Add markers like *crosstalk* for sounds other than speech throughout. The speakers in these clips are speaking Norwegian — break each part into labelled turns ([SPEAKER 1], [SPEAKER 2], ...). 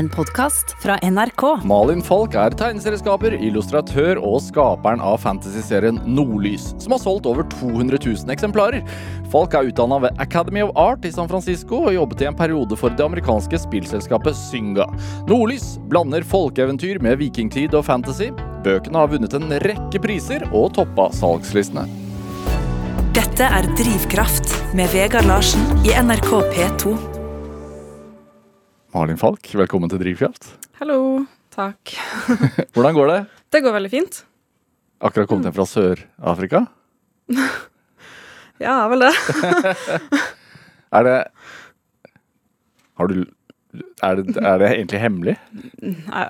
[SPEAKER 1] En podkast fra NRK.
[SPEAKER 2] Malin Falk er tegneserieskaper, illustratør og skaperen av fantasyserien Nordlys, som har solgt over 200 000 eksemplarer. Falk er utdanna ved Academy of Art i San Francisco og jobbet i en periode for det amerikanske spillselskapet Synga. Nordlys blander folkeeventyr med vikingtid og fantasy. Bøkene har vunnet en rekke priser og toppa salgslistene.
[SPEAKER 1] Dette er Drivkraft med Vegard Larsen i NRK P2.
[SPEAKER 2] Malin Falk, velkommen til Drivkraft.
[SPEAKER 3] Hallo. Takk. *laughs*
[SPEAKER 2] Hvordan går det?
[SPEAKER 3] Det går veldig fint.
[SPEAKER 2] Akkurat kommet hjem fra Sør-Afrika? *laughs*
[SPEAKER 3] Ja, vel det. *laughs*
[SPEAKER 2] Er det Har du er det, er det egentlig hemmelig?
[SPEAKER 3] Nei.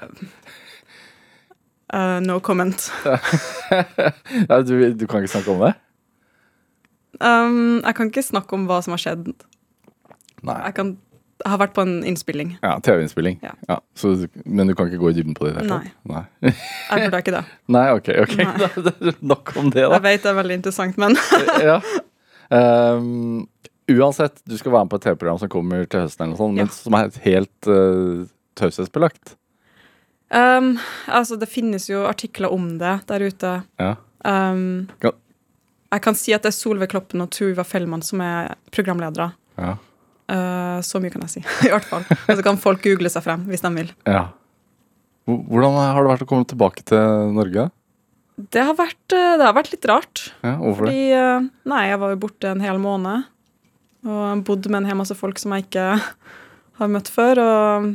[SPEAKER 3] Eh, no comment.
[SPEAKER 2] Nei, du, du kan ikke snakke om det?
[SPEAKER 3] Um, jeg kan ikke snakke om hva som har skjedd.
[SPEAKER 2] Nei.
[SPEAKER 3] Jeg, kan, har vært på en innspilling.
[SPEAKER 2] Ja, TV-innspilling.
[SPEAKER 3] Ja.
[SPEAKER 2] Ja, men du kan ikke gå i dybden på det? i
[SPEAKER 3] Nei.
[SPEAKER 2] Nei.
[SPEAKER 3] Jeg burde ikke det. *laughs*
[SPEAKER 2] Nei, ok. ok.
[SPEAKER 3] Nei. *laughs*
[SPEAKER 2] Da Nok om det, da.
[SPEAKER 3] Jeg vet det er veldig interessant, men *laughs*
[SPEAKER 2] ja. Um, uansett, du skal være med på et TV-program som kommer til høsten, eller noe sånt, men som er helt uh, taushetsbelagt.
[SPEAKER 3] um, Altså, det finnes jo artikler om det der ute.
[SPEAKER 2] Ja.
[SPEAKER 3] Um, jeg kan si at det er Solveig Kloppen og Tuva Fellmann som er programledere.
[SPEAKER 2] Ja.
[SPEAKER 3] Uh, så mye kan jeg si, *laughs* i hvert fall. Og så kan folk google seg frem hvis de vil.
[SPEAKER 2] ja. Hvordan har det vært å komme tilbake til Norge?
[SPEAKER 3] Det har vært, uh, det har vært litt rart.
[SPEAKER 2] Ja, hvorfor det?
[SPEAKER 3] Fordi eh, Nei, jeg var jo borte en hel måned. Og bodde med en hel masse folk som jeg ikke *laughs* har møtt før. Og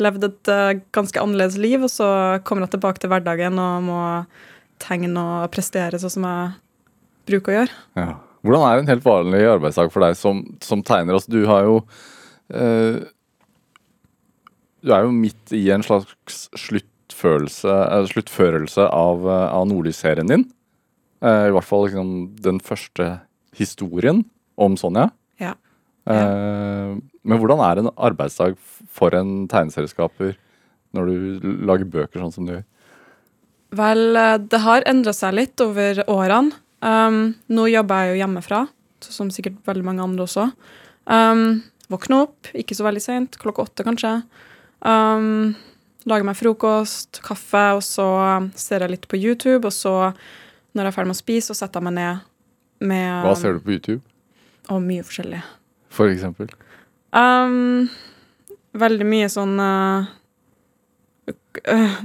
[SPEAKER 3] levde et eh, ganske annerledes liv. Og så kommer jeg tilbake til hverdagen og må tegne og prestere sånn som jeg bruker å gjøre.
[SPEAKER 2] Ja. Hvordan er en helt vanlig arbeidsdag for deg som, som tegner? Altså, du har jo eh, Du er jo midt i en slags eh, sluttførelse av, eh, av Nordlys-serien din. Eh, I hvert fall liksom, den første historien om Sonja.
[SPEAKER 3] Ja.
[SPEAKER 2] Eh, men hvordan er en arbeidsdag for en tegneserieskaper når du lager bøker sånn som du gjør?
[SPEAKER 3] Vel, eh, det har endra seg litt over årene. Um, nå jobber jeg jo hjemmefra, som sikkert veldig mange andre også. Um, våkne opp, ikke så veldig seint, klokka åtte kanskje. Um, lage meg frokost, kaffe, og så ser jeg litt på YouTube. Og så, når jeg er ferdig med å spise, så setter jeg meg ned med
[SPEAKER 2] Hva ser du på YouTube,
[SPEAKER 3] Og mye forskjellig.
[SPEAKER 2] for eksempel?
[SPEAKER 3] Um, veldig mye sånn eh, øh,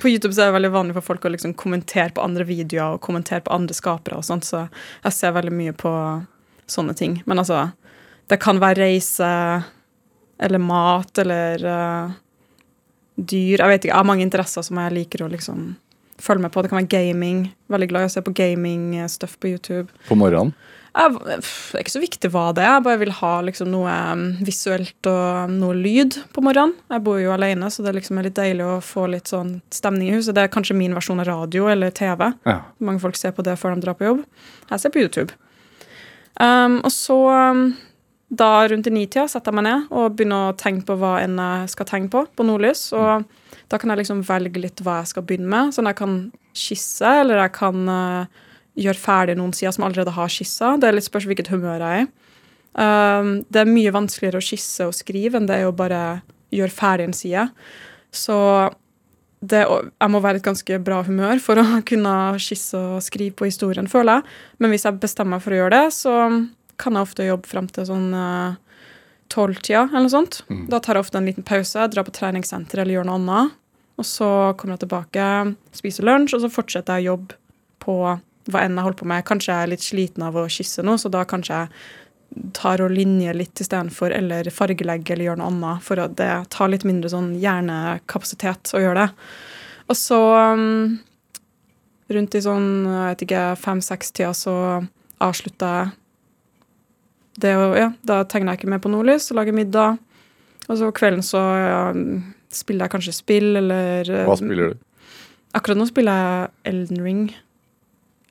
[SPEAKER 3] På YouTube så er det veldig vanlig for folk å liksom kommentere på andre videoer og kommentere på andre skapere og sånt, så jeg ser veldig mye på sånne ting. Men altså, det kan være reise eller mat eller uh, dyr. Jeg vet ikke, jeg har mange interesser som jeg liker å liksom følge med på. Det kan være gaming. Veldig glad i å se på gaming-stuff på YouTube.
[SPEAKER 2] På morgenen?
[SPEAKER 3] Det er ikke så viktig hva det er, jeg bare vil ha liksom noe um, visuelt og noe lyd på morgenen. Jeg bor jo alene, så det liksom er litt deilig å få litt sånn stemning i huset. Det er kanskje min versjon av radio eller TV.
[SPEAKER 2] Ja.
[SPEAKER 3] Mange folk ser på det før de drar på jobb. Jeg ser på YouTube. Um, og så, um, da rundt i nitida, setter jeg meg ned og begynner å tenke på hva enn jeg skal tenke på på Nordlys. Og da kan jeg liksom velge litt hva jeg skal begynne med. Sånn jeg kan skisse, eller jeg kan uh, gjøre ferdig noen sider som allerede har skissa. Det er litt spørs hvilket humør jeg er i. Um, det er mye vanskeligere å skisse og skrive enn det er å bare gjøre ferdig en side. Så det, jeg må være i et ganske bra humør for å *laughs* kunne skisse og skrive på historien, føler jeg. Men hvis jeg bestemmer meg for å gjøre det, så kan jeg ofte jobbe frem til sånn tolvtida eller noe sånt. Da tar jeg ofte en liten pause, drar på treningssenter eller gjør noe annet. Og så kommer jeg tilbake, spiser lunsj, og så fortsetter jeg å jobbe på hva enn jeg holder på med. Kanskje jeg er litt sliten av å kysse nå, så da kanskje jeg tar og linjer litt istedenfor, eller fargelegger eller gjør noe annet, for at det tar litt mindre sånn hjernekapasitet å gjøre det. Og så um, rundt i sånn, jeg vet ikke, fem-seks-tida så avslutter jeg det å Ja, da tegner jeg ikke mer på Nordlys og lager middag. Og så kvelden så ja, spiller jeg kanskje spill, eller
[SPEAKER 2] Hva spiller du?
[SPEAKER 3] Akkurat nå spiller jeg Elden Ring.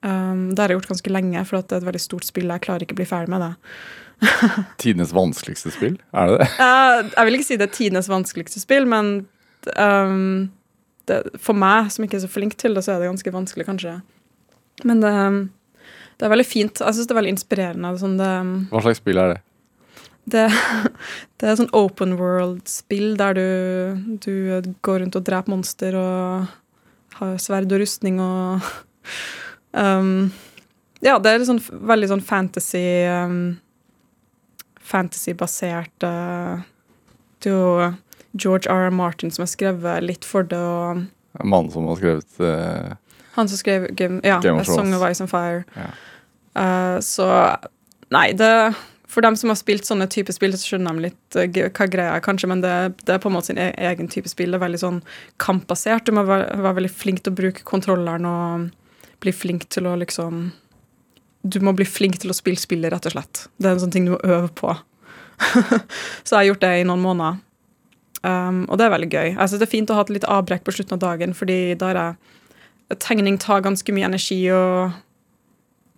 [SPEAKER 3] Um, det har jeg gjort ganske lenge, for det er et veldig stort spill. Jeg klarer ikke å bli ferdig med det. *laughs*
[SPEAKER 2] Tidenes vanskeligste spill? Er det det?
[SPEAKER 3] Uh, jeg vil ikke si det er tidenes vanskeligste spill, men um, det, for meg, som ikke er så flink til det, så er det ganske vanskelig, kanskje. Men det, det er veldig fint. Jeg syns det er veldig inspirerende. Sånn det,
[SPEAKER 2] Hva slags spill er det?
[SPEAKER 3] det, *laughs* det er sånn open world-spill der du, du går rundt og dreper monster og har sverd og rustning og *laughs* um, Ja, det er sånn, veldig sånn fantasy um, Fantasy-basert uh, Det er jo George R. R. Martin som har skrevet litt for det, og
[SPEAKER 2] Mannen som har skrevet uh,
[SPEAKER 3] han som skrev Game, ja,
[SPEAKER 2] Game of
[SPEAKER 3] Song of Ice and Fire.
[SPEAKER 2] Ja.
[SPEAKER 3] Uh, så Nei, det For dem som har spilt sånne typer spill, så skjønner de litt uh, hva greia er, kanskje, men det, det er på en måte sin e egen type spill. Det er veldig sånn kampbasert. Du må være, være veldig flink til å bruke kontrolleren og bli flink til å liksom Du må bli flink til å spille spillet, rett og slett. Det er en sånn ting du må øve på. *laughs* så jeg har gjort det i noen måneder. Um, og det er veldig gøy. Jeg synes det er fint å ha et litt avbrekk på slutten av dagen, fordi da er jeg Tegning tar ganske mye energi og,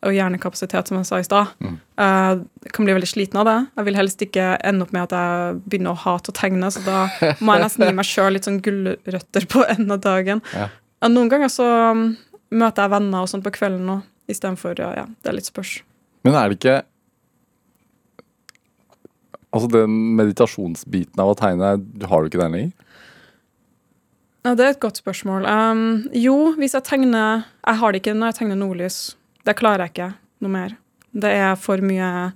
[SPEAKER 3] og hjernekapasitet, som jeg sa i stad.
[SPEAKER 2] Mm.
[SPEAKER 3] Uh, kan bli veldig sliten av det. Jeg vil helst ikke ende opp med at jeg begynner å hate å tegne, så da må jeg nesten gi meg sjøl litt sånn gulrøtter på enden av dagen.
[SPEAKER 2] Ja.
[SPEAKER 3] Noen ganger så um, møter jeg venner og sånn på kvelden nå, istedenfor ja, ja, det er litt spørs.
[SPEAKER 2] Men er det ikke Altså, den meditasjonsbiten av å tegne, har du ikke den lenger?
[SPEAKER 3] Ja, det er et godt spørsmål. Um, jo, hvis jeg tegner Jeg har det ikke når jeg tegner nordlys. Det klarer jeg ikke noe mer. Det er for mye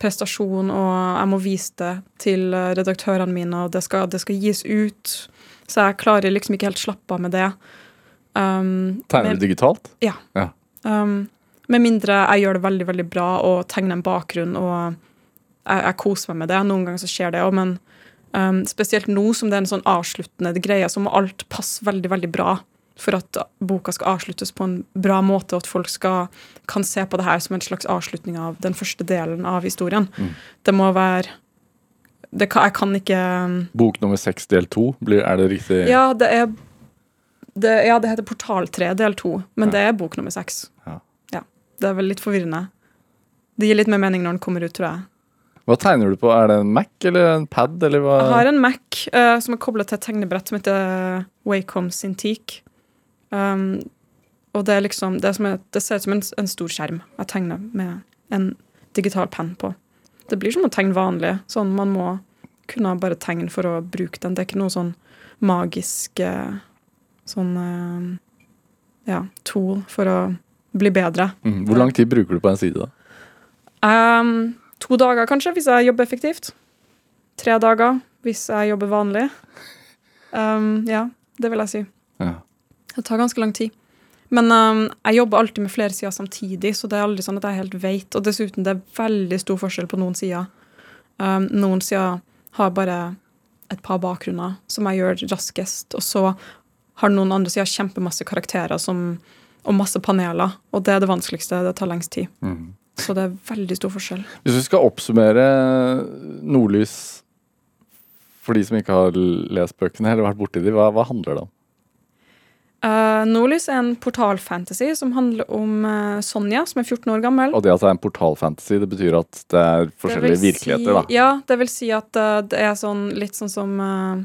[SPEAKER 3] prestasjon, og jeg må vise det til redaktørene mine, og det skal, det skal gis ut. Så jeg klarer liksom ikke helt slappe av med det. Um,
[SPEAKER 2] Tegner du digitalt?
[SPEAKER 3] Um, med mindre jeg gjør det veldig veldig bra og tegner en bakgrunn og jeg, jeg koser meg med det. Noen ganger så skjer det òg, men um, spesielt nå som det er en sånn avsluttende greie, så må alt passe veldig veldig bra for at boka skal avsluttes på en bra måte, og at folk skal, kan se på det her som en slags avslutning av den første delen av historien.
[SPEAKER 2] Mm.
[SPEAKER 3] Det må være det kan, Jeg kan ikke um,
[SPEAKER 2] Bok nummer seks del to, er det riktig?
[SPEAKER 3] Ja, det er det, Ja, det heter Portal 3 del 2, men
[SPEAKER 2] Ja.
[SPEAKER 3] det er bok nummer 6.
[SPEAKER 2] Ja.
[SPEAKER 3] ja. Det er vel litt forvirrende. Det gir litt mer mening når den kommer ut, tror jeg.
[SPEAKER 2] Hva tegner du på? Er det en Mac eller en pad, eller hva?
[SPEAKER 3] Jeg har en Mac uh, som er koblet til et tegnebrett som heter Wacom Cintiq. Um, og det er liksom Det, er som det ser ut som en, en stor skjerm jeg tegner med en digital penn på. Det blir som å tegne vanlig. Sånn man må kunne bare tegne for å bruke den. Det er ikke noe sånn magisk eh, sånn eh, ja, tool for å bli bedre.
[SPEAKER 2] Mm. Hvor lang tid bruker du på en side, da?
[SPEAKER 3] Um, to dager, kanskje, hvis jeg jobber effektivt. Tre dager hvis jeg jobber vanlig. Um, ja, det vil jeg si.
[SPEAKER 2] Ja.
[SPEAKER 3] Det tar ganske lang tid. Men um, jeg jobber alltid med flere sider samtidig, så det er aldri sånn at jeg helt vet. Og dessuten, det er veldig stor forskjell på noen sider. Um, noen sider har bare et par bakgrunner som jeg gjør raskest, og så har noen andre sider kjempemasse karakterer som, og masse paneler. Og det er det vanskeligste. Det tar lengst tid.
[SPEAKER 2] Mm.
[SPEAKER 3] Så det er veldig stor forskjell.
[SPEAKER 2] Hvis vi skal oppsummere Nordlys for de som ikke har lest bøkene eller vært borti de, hva, hva handler det om?
[SPEAKER 3] Uh, Nordlys er en portalfantasy som handler om uh, Sonja, som er 14 år gammel.
[SPEAKER 2] Og det at det er en portalfantasy, det betyr at det er
[SPEAKER 3] Det
[SPEAKER 2] forskjellige
[SPEAKER 3] vil
[SPEAKER 2] virkeligheter, da.
[SPEAKER 3] Ja, det vil si at uh, det er sånn, litt sånn som eh,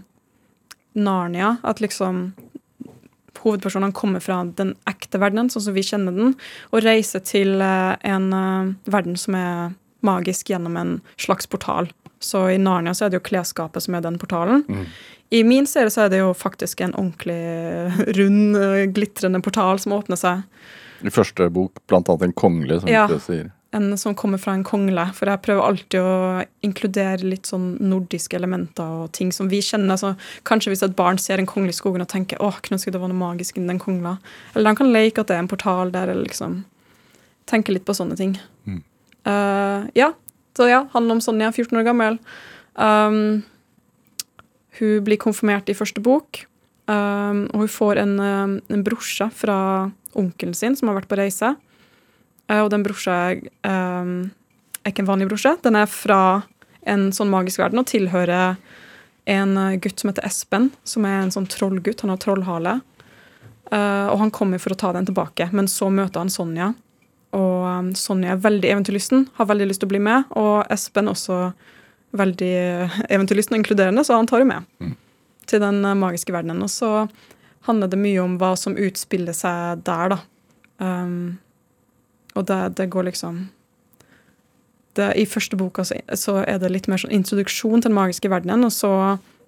[SPEAKER 3] Narnia. At liksom hovedpersonene kommer fra den ekte verdenen, sånn som vi kjenner den, og reiser til eh, en eh, verden som er magisk gjennom en slags portal. Så i Narnia så er det jo klesskapet som er den portalen.
[SPEAKER 2] Mm.
[SPEAKER 3] I min serie så er det jo faktisk en ordentlig rund, eh, glitrende portal som åpner seg.
[SPEAKER 2] I første bok blant annet en kongle, som
[SPEAKER 3] Ja.
[SPEAKER 2] du sier.
[SPEAKER 3] En som kommer fra en kongle. For jeg prøver alltid å inkludere litt sånn nordiske elementer og ting som vi kjenner. Så kanskje hvis et barn ser en kongle i skogen og tenker åh, kunne ønske det var noe magisk innen den kongla. Eller de kan leke at det er en portal der, eller liksom tenke litt på sånne ting.
[SPEAKER 2] Mm.
[SPEAKER 3] Uh, ja. Så ja, handler om Sonja, 14 år gammel. Um, hun blir konfirmert i første bok, um, og hun får en, um, en brorse fra onkelen sin som har vært på reise. Eh, og den brorsa um, er ikke en vanlig brosje. Den er fra en sånn magisk verden og tilhører en eh, gutt som heter Espen, som er en sånn trollgutt. Han har trollhale. Uh, og han kommer for å ta den tilbake, men så møter han Sonja. Og um, Sonja er veldig eventyrlysten, har veldig lyst til å bli med. Og Espen også veldig eventyrlysten og inkluderende, så han tar jo med
[SPEAKER 2] Mm.
[SPEAKER 3] til den magiske verdenen. Og så handler det mye om hva som utspiller seg der, da. Um, og det, det går liksom det, I første boka så, så er det litt mer sånn introduksjon til den magiske verdenen, og så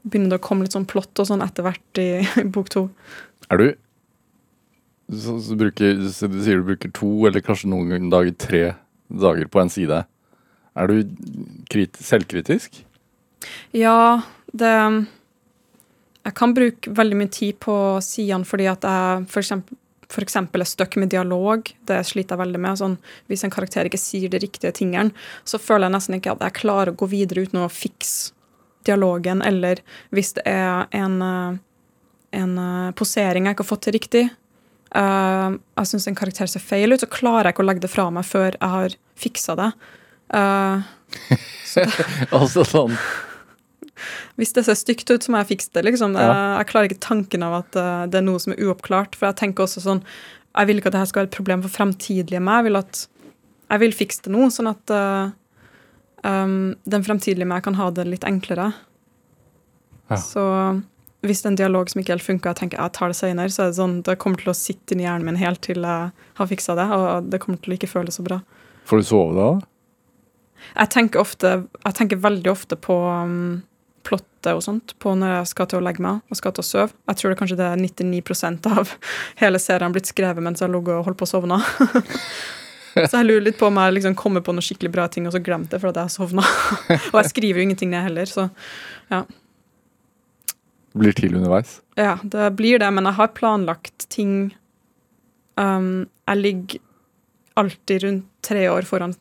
[SPEAKER 3] begynner det å komme litt sånn plott og sånn etter hvert i, i bok to.
[SPEAKER 2] Er du så, så bruker, så Du sier du bruker to, eller kanskje noen dager tre dager på en side. Er du krit, selvkritisk?
[SPEAKER 3] Ja, det Jeg kan bruke veldig mye tid på sidene fordi at jeg for eksempel, eksempel er stuck med dialog. Det sliter jeg veldig med. Sånn, hvis en karakter ikke sier de riktige tingene, så føler jeg nesten ikke at jeg klarer å gå videre uten å fikse dialogen, eller hvis det er en, eh, en eh, posering jeg ikke har fått til riktig, uh, jeg syns en karakter ser feil ut, så klarer jeg ikke å legge det fra meg før jeg har fiksa det. Uh, *laughs*
[SPEAKER 2] altså sånn
[SPEAKER 3] hvis det ser stygt ut, så må jeg fikse det. liksom.
[SPEAKER 2] Ja.
[SPEAKER 3] Jeg, jeg klarer ikke tanken av at uh, det er noe som er uoppklart. For jeg tenker også sånn Jeg vil ikke at dette skal være et problem for fremtidige meg. Jeg vil at jeg vil fikse det nå, sånn at uh, um, den fremtidige meg kan ha det litt enklere.
[SPEAKER 2] Ja.
[SPEAKER 3] Så hvis det er en dialog som ikke helt funker, jeg tenker jeg tar det senere, så er det sånn, det kommer til å sitte inni hjernen min helt til jeg har fiksa det, og det kommer til å ikke føles så bra.
[SPEAKER 2] Får du sove da?
[SPEAKER 3] Jeg tenker, ofte, jeg tenker veldig ofte på um, plottet og sånt på når jeg skal til å legge meg og skal til å sove. Jeg tror det kanskje det er 99% av *laughs* hele serien blitt skrevet mens jeg har ligget og holdt på å sovne. *laughs* så jeg lurer litt på om jeg liksom kommer på noen skikkelig bra ting og så glemte det fordi jeg sovna. *laughs* og jeg skriver jo ingenting ned heller, så ja.
[SPEAKER 2] Det blir til underveis?
[SPEAKER 3] Ja, det blir det, men jeg har planlagt ting um, Jeg ligger alltid rundt tre år foran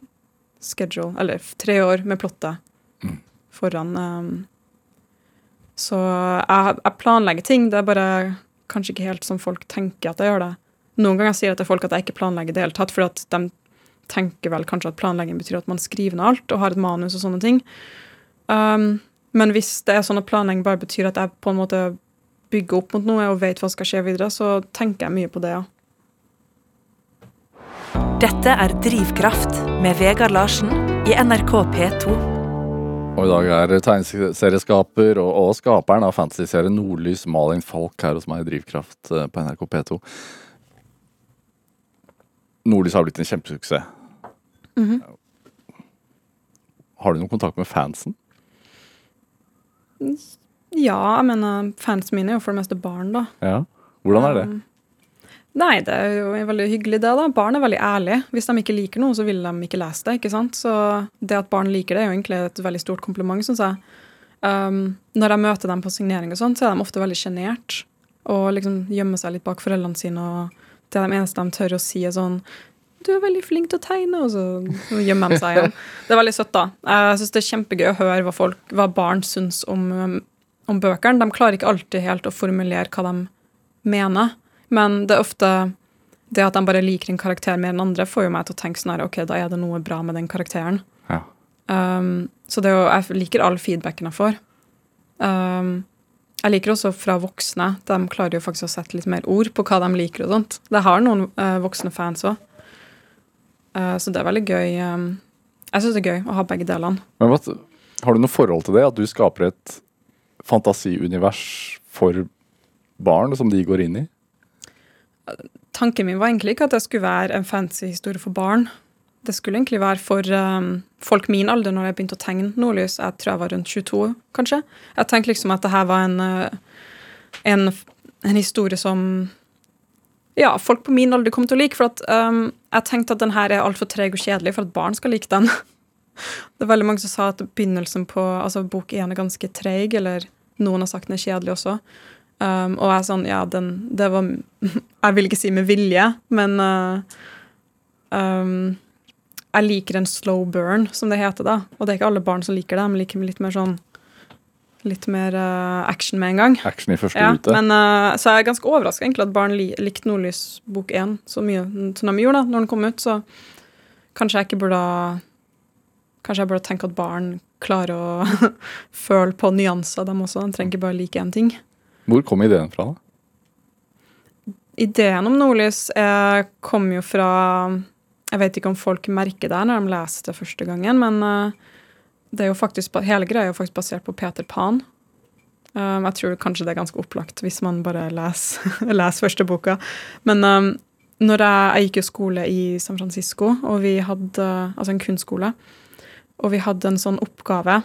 [SPEAKER 3] schedule, eller tre år med plottet
[SPEAKER 2] Mm.
[SPEAKER 3] foran um, Så jeg, jeg planlegger ting, det er bare kanskje ikke helt som folk tenker at jeg gjør det. Noen ganger sier jeg til folk at jeg ikke planlegger i det hele tatt, for at de tenker vel kanskje at planlegging betyr at man skriver ned alt og har et manus og sånne ting. Um, men hvis det er sånn at planlegging bare betyr at jeg på en måte bygger opp mot noe og vet hva skal skje videre, så tenker jeg mye på det, ja.
[SPEAKER 1] Dette er Drivkraft med Vegard Larsen i NRK P2.
[SPEAKER 2] Og i dag er tegneserieskaper og, og skaperen av fantasyserien Nordlys Malin Falk her hos meg i Drivkraft eh, på NRK P2. Nordlys har blitt en kjempesuksess. Har du noen kontakt med fansen?
[SPEAKER 3] Ja, jeg mener, fansen mine er jo for det meste barn, da.
[SPEAKER 2] Ja. Hvordan er det?
[SPEAKER 3] Um, Nei, det er jo veldig hyggelig, det. da. Barn er veldig ærlige. Hvis de ikke liker noe, så vil de ikke lese det. ikke sant? Så det at barn liker det, er jo egentlig et veldig stort kompliment, syns jeg. Um, når jeg møter dem på signering, og sånt, så er de ofte veldig sjenert og liksom gjemmer seg litt bak foreldrene sine. og Det er de eneste de tør å si, er sånn du er veldig flink til å tegne, og så gjemmer de seg igjen. Det er veldig søtt, da. Jeg syns det er kjempegøy å høre hva, folk, hva barn syns om, um, om bøkene. De klarer ikke alltid helt å formulere hva de mener, men det er ofte det at de bare liker en karakter mer enn andre, får jo meg til å tenke sånn her, ok, da er det noe bra med den karakteren.
[SPEAKER 2] Ja.
[SPEAKER 3] Um, så det er jo, jeg liker all feedbacken jeg får. Um, jeg liker også fra voksne. De klarer jo faktisk å sette litt mer ord på hva de liker. og sånt. Det har noen uh, voksne fans òg. så det er veldig gøy. Um, jeg syns det er gøy å ha begge delene.
[SPEAKER 2] Men hva, har du noe forhold til det? At du skaper et fantasiunivers for barn som de går inn i?
[SPEAKER 3] Tanken min var egentlig ikke at det skulle være en fancy historie for barn. Det skulle egentlig være for um, folk min alder når jeg begynte å tegne Nordlys. Jeg tror jeg var rundt 22, kanskje. Jeg tenkte liksom at det her var en, uh, en, en historie som ja, folk på min alder kom til å like. For at, um, jeg tenkte at den her er altfor treg og kjedelig for at barn skal like den. *laughs* Det er veldig mange som sa at begynnelsen på altså bok én er ganske treig, eller noen har sagt den er kjedelig også. Um, og jeg er sånn, ja, den Det var *laughs* Jeg vil ikke si med vilje, men uh, um, jeg liker en slow burn, som det heter. da. Og det er ikke alle barn som liker det. De liker litt mer sånn litt mer uh, action med en gang.
[SPEAKER 2] Action i første
[SPEAKER 3] Ja,
[SPEAKER 2] rute?
[SPEAKER 3] men, uh, så jeg er ganske overraska at barn li likte Nordlys bok 1 så mye som de gjorde da når den kom ut. Så kanskje jeg ikke burde Kanskje jeg burde tenke at barn klarer å *laughs* føle på nyanser, dem også. De trenger ikke bare like én ting.
[SPEAKER 2] Hvor kom ideen fra? da?
[SPEAKER 3] Ideen om Nordlys eh, kom jo fra Jeg vet ikke om folk merker det når de leser det første gangen, men eh, det er jo faktisk, hele greia er jo faktisk basert på Peter Pan. Um, jeg tror kanskje det er ganske opplagt hvis man bare leser, *laughs* leser første boka. Men når jeg, jeg gikk jo skole i San Francisco, og vi hadde altså en kunstskole, og vi hadde en sånn oppgave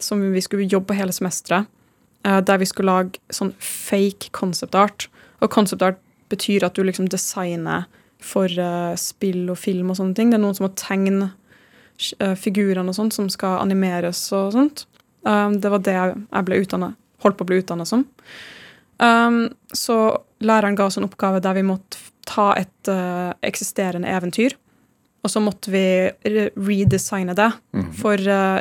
[SPEAKER 3] som vi skulle jobbe på hele semesteret, eh, der vi skulle lage sånn fake concept art. Og concept art betyr at du liksom designer for uh, spill og film og sånne ting. Det er noen som må tegne uh, figurene og sånt, som skal animeres og sånt. Um, det var det jeg ble utdannet, holdt på å bli utdanna som. Um, så læreren ga oss en oppgave der vi måtte ta et uh, eksisterende eventyr, og så måtte vi re- redesigne det
[SPEAKER 2] Mhm.
[SPEAKER 3] for eh,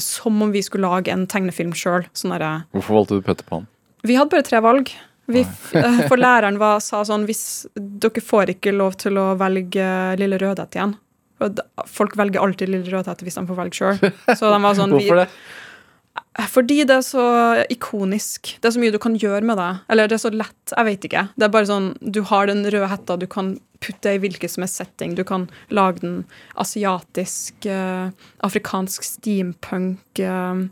[SPEAKER 3] som om vi skulle lage en tegnefilm sjøl. Sånn
[SPEAKER 2] Hvorfor valgte du Petter Pan?
[SPEAKER 3] vi hadde bare tre valg. Vi, eh, for læreren var, sa sånn hvis Dere får ikke lov til å velge Lille Rødhette igjen. Folk velger alltid Lille Rødhette hvis de får velge sjøl. Så de var sånn
[SPEAKER 2] Hvorfor det?
[SPEAKER 3] Fordi det er så ikonisk. Det er så mye du kan gjøre med det. Eller det er så lett. Jeg vet ikke. Det er bare sånn, Du har den røde hetta, du kan putte det i hvilken som helst setting. Du kan lage den asiatisk, eh, afrikansk steampunk, eh,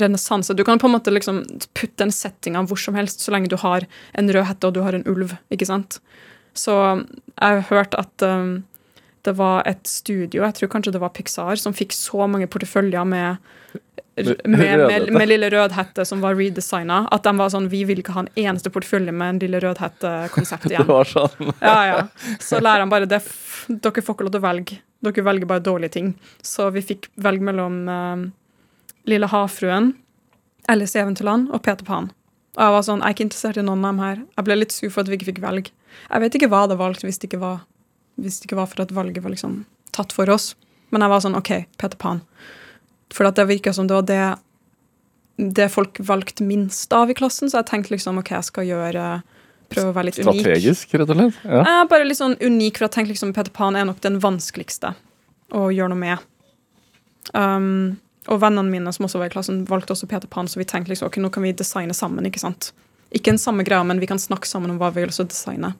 [SPEAKER 3] renessanse. Du kan på en måte liksom putte den settinga hvor som helst, så lenge du har en rød hette og du har en ulv. ikke sant? Så jeg har hørt at eh, det var et studio, jeg tror kanskje det var Pixar, som fikk så mange porteføljer med med, med, med Lille Rødhette som var redesigna. At de var sånn Vi vil ikke ha en eneste portefølje med en Lille Rødhette-konsept *laughs* igjen.
[SPEAKER 2] Det var sånn.
[SPEAKER 3] Ja, ja. Så læreren bare det, Dere får ikke lov til å velge. Dere velger bare dårlige ting. Så vi fikk velge mellom uh, Lille havfruen, Alice i Eventyrland og Peter Pan. Og jeg var sånn, jeg er ikke interessert i noen av dem her. Jeg ble litt sur for at vi ikke fikk velge. Jeg vet ikke hva det valgte hvis det ikke var, hvis det ikke var for at valget var liksom tatt for oss. Men jeg var sånn, OK, Peter Pan. For at det virka som det var det, det folk valgte minst av i klassen, så jeg tenkte liksom OK, jeg skal gjøre Prøve å være litt unik.
[SPEAKER 2] Strategisk, rett og slett. Ja.
[SPEAKER 3] Er bare litt sånn unik, for jeg tenker liksom Peter Pan er nok den vanskeligste å gjøre noe med. Um, og vennene mine som også var i klassen, valgte også Peter Pan, så vi tenkte liksom, ok, nå kan vi designe sammen. Ikke sant? Ikke en samme greia, men vi kan snakke sammen om hva vi vil også designe.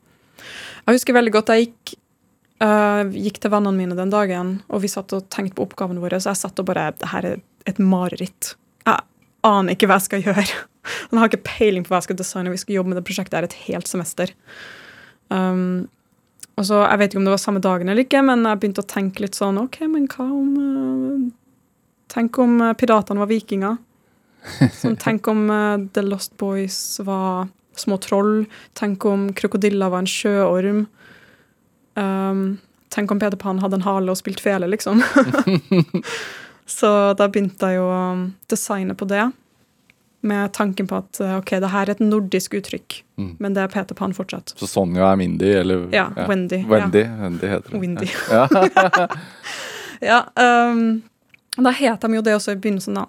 [SPEAKER 3] Jeg husker veldig godt jeg gikk, øh, gikk til vennene mine den dagen, og vi satt og tenkte på oppgaven vår, så jeg satt og bare Det her er et mareritt. Jeg aner ikke hva jeg skal gjøre. *laughs* Jeg har ikke peiling på hva jeg skal designe. Vi skal jobbe med det prosjektet her et helt semester. Um, og så, Jeg vet ikke om det var samme dagen eller ikke, men jeg begynte å tenke litt sånn OK, men hva om uh, Tenk om øh, piratene var vikinger. *laughs* Sånn, tenk om uh, The Lost Boys var små troll. Tenk om krokodiller var en sjøorm. Um, tenk om Peter Pan hadde en hale og spilt fele, liksom. *laughs* så da begynte jeg jo å um, designe på det. Med tanken på at uh, ok, det her er et nordisk uttrykk,
[SPEAKER 2] Mm.
[SPEAKER 3] men det er Peter Pan fortsatt.
[SPEAKER 2] Så Sonja er Mindy, eller
[SPEAKER 3] Ja, Wendy.
[SPEAKER 2] Wendy, Wendy heter det.
[SPEAKER 3] Windy.
[SPEAKER 2] Ja.
[SPEAKER 3] Ja, *laughs* um, da het de jo det også i begynnelsen, da.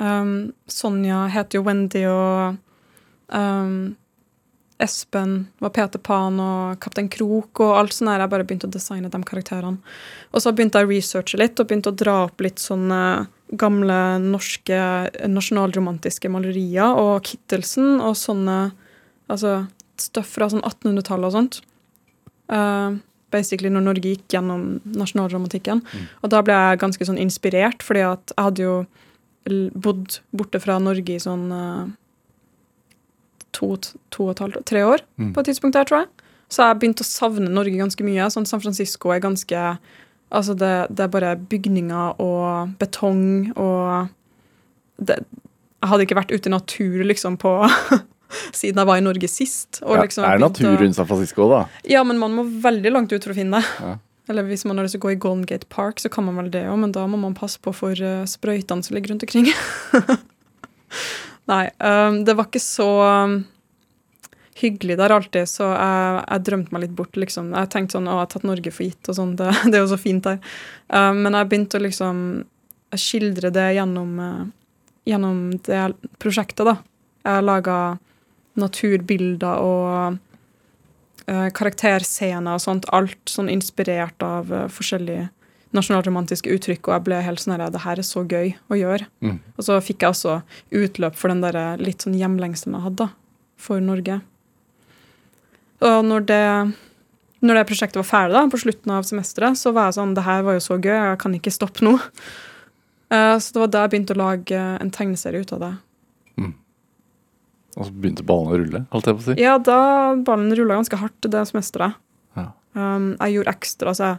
[SPEAKER 3] Um, Sonja heter jo Wendy, og um, Espen var Peter Pan og Kaptein Krok og alt sånt der. Jeg bare begynte å designe de karakterene. Og så begynte jeg å researche litt og begynte å dra opp litt sånne gamle norske nasjonalromantiske malerier og Kittelsen og sånne altså støff fra sånn 1800-tallet og sånt. Uh, basically når Norge gikk gjennom nasjonalromantikken. Og da ble jeg ganske sånn inspirert, fordi at jeg hadde jo bodd borte fra Norge i sånn eh, to, to og et halvt, tre år
[SPEAKER 2] Mm.
[SPEAKER 3] på et tidspunkt der, tror jeg. Så jeg begynte å savne Norge ganske mye. Sånn San Francisco er ganske Altså, det, det er bare bygninger og betong og det, Jeg hadde ikke vært ute i natur liksom på *laughs* siden jeg var i Norge sist. Og
[SPEAKER 2] Ja,
[SPEAKER 3] liksom
[SPEAKER 2] det er natur rundt San Francisco, da.
[SPEAKER 3] ja, men man må veldig langt ut for å finne det.
[SPEAKER 2] Ja.
[SPEAKER 3] Eller hvis man har lyst til å gå i Golden Gate Park, så kan man vel det òg, men da må man passe på for uh, sprøytene som ligger rundt omkring. *laughs* Nei, um, det var ikke så um, hyggelig der alltid, så jeg, jeg drømte meg litt bort, liksom. Jeg tenkte sånn, å, jeg har tatt Norge for gitt, og sånn, det, *laughs* det er jo så fint der. Um, men jeg begynte å liksom skildre det gjennom, uh, gjennom det prosjektet, da. Jeg laga naturbilder og uh, karakterscener og sånt. Alt sånn inspirert av uh, forskjellige nasjonalromantiske uttrykk, og jeg ble helt sånn Det her er så gøy å gjøre.
[SPEAKER 2] Mm.
[SPEAKER 3] Og så fikk jeg også utløp for den der litt sånn hjemlengselen jeg hadde for Norge. Og når det, når det prosjektet var ferdig, da, på slutten av semesteret, så var jeg sånn Det her var jo så gøy, jeg kan ikke stoppe nå. Uh, *laughs* så det var da jeg begynte å lage en tegneserie ut av det.
[SPEAKER 2] Og så begynte ballene å rulle, holdt jeg på å si.
[SPEAKER 3] Ja, da ballen rulla ganske hardt det semesteret.
[SPEAKER 2] Ja.
[SPEAKER 3] Um, jeg gjorde ekstra, så jeg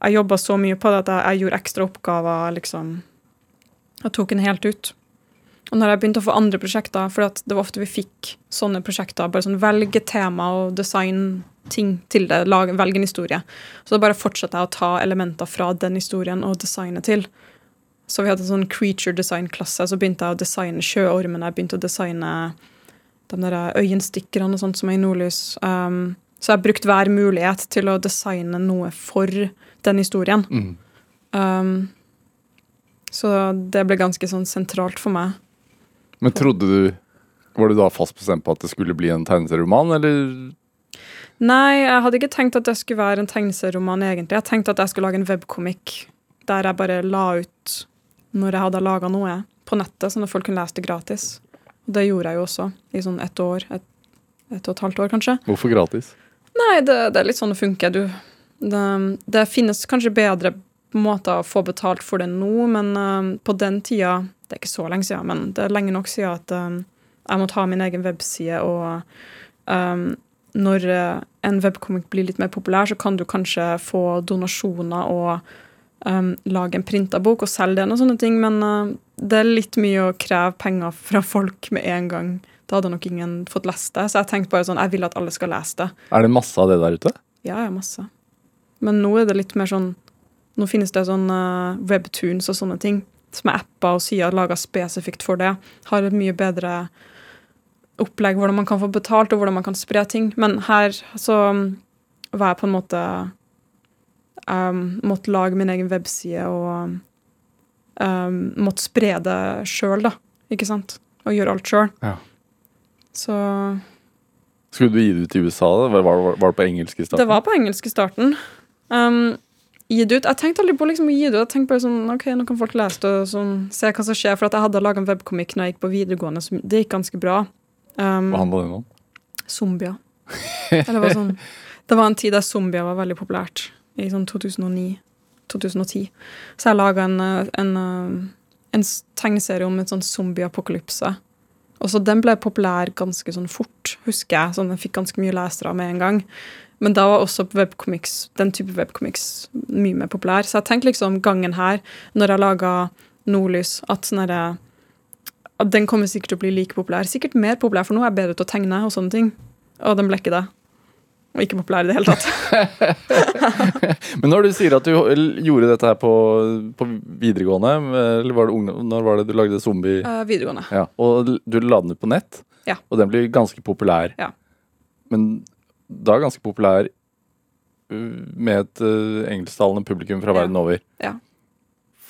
[SPEAKER 3] jeg jobba så mye på det at jeg, jeg gjorde ekstra oppgaver. liksom. Jeg tok den helt ut. Og når jeg begynte å få andre prosjekter, for det var ofte vi fikk sånne prosjekter, bare sånn velge tema og design ting til det, velge en historie. Så da bare fortsatte jeg å ta elementer fra den historien og designe til. Så vi hadde en sånn creature design-klasse, så begynte jeg å designe sjøormene, jeg begynte å designe de der øyenstikkerne og sånt som er i nordlys. Um, så jeg har brukt hver mulighet til å designe noe for den historien.
[SPEAKER 2] Mm.
[SPEAKER 3] Um, så det ble ganske sånn sentralt for meg.
[SPEAKER 2] Men trodde du Var du da fast bestemt på at det skulle bli en tegneserieroman, eller?
[SPEAKER 3] Nei, jeg hadde ikke tenkt at det skulle være en tegneserieroman, egentlig. Jeg tenkte at jeg skulle lage en webkomikk der jeg bare la ut når jeg hadde laga noe på nettet, sånn at folk kunne lese det gratis. Og det gjorde jeg jo også i sånn ett år. Et, et og et halvt år, kanskje.
[SPEAKER 2] Hvorfor gratis?
[SPEAKER 3] Nei, det, det er litt sånn det funker. Du, det, det finnes kanskje bedre måter å få betalt for det nå, men uh, på den tida Det er ikke så lenge siden, men det er lenge nok siden at um, jeg måtte ha min egen webside, og um, når uh, en webcomic blir litt mer populær, så kan du kanskje få donasjoner og um, lage en printa bok og selge den og sånne ting, men uh, det er litt mye å kreve penger fra folk med en gang. Da hadde nok ingen fått lest det. Så jeg tenkte bare sånn, jeg vil at alle skal lese det.
[SPEAKER 2] Er det masse av det der ute?
[SPEAKER 3] Ja, ja, masse. Men nå er det litt mer sånn Nå finnes det sånn uh, webtoons og sånne ting som er apper og sider laga spesifikt for det. Har et mye bedre opplegg hvordan man kan få betalt, og hvordan man kan spre ting. Men her så um, var jeg på en måte um, Måtte lage min egen webside og um, måtte spre det sjøl, da. Ikke sant? Og gjøre alt sjøl.
[SPEAKER 2] Ja.
[SPEAKER 3] Så
[SPEAKER 2] Skulle du gi det ut i USA? da? Var, var, var det på engelsk i starten?
[SPEAKER 3] Det var på engelsk i starten. Um, gi det ut. Jeg tenkte aldri på liksom å gi det ut. Jeg tenkte bare sånn, ok, Nå kan folk lese det og sånn, se hva som skjer. For jeg hadde laga en webkomikk når jeg gikk på videregående, så det gikk ganske bra. Um,
[SPEAKER 2] Hva handla den om?
[SPEAKER 3] zombier. Eller var sånn, *laughs* det var en tid der zombier var veldig populært. I sånn 2009-2010. Så jeg laga en, eh, en, eh, en tegneserie om et sånn zombie-apokalypse. Og så Den ble populær ganske sånn fort, husker jeg. Sånn, Den fikk ganske mye lesere med en gang. Men da var også webcomics, den type webcomics mye mer populær. Så jeg tenkte liksom gangen her, når jeg laga Nordlys, at sånn herre den kommer sikkert til å bli like populær. Sikkert mer populær, for nå er jeg bedre til å tegne og sånne ting. Og den ble ikke det. Og ikke populær i det hele tatt. *laughs*
[SPEAKER 2] Men når du sier at du gjorde dette her på, på videregående, eller var det ungdom, når var det du lagde zombie?
[SPEAKER 3] Uh, videregående.
[SPEAKER 2] Ja, og du la den ut på nett,
[SPEAKER 3] Ja.
[SPEAKER 2] og den blir ganske populær.
[SPEAKER 3] Ja.
[SPEAKER 2] Men da ganske populær uh, med et uh, engelsktalende publikum fra
[SPEAKER 3] Ja.
[SPEAKER 2] verden over.
[SPEAKER 3] Ja.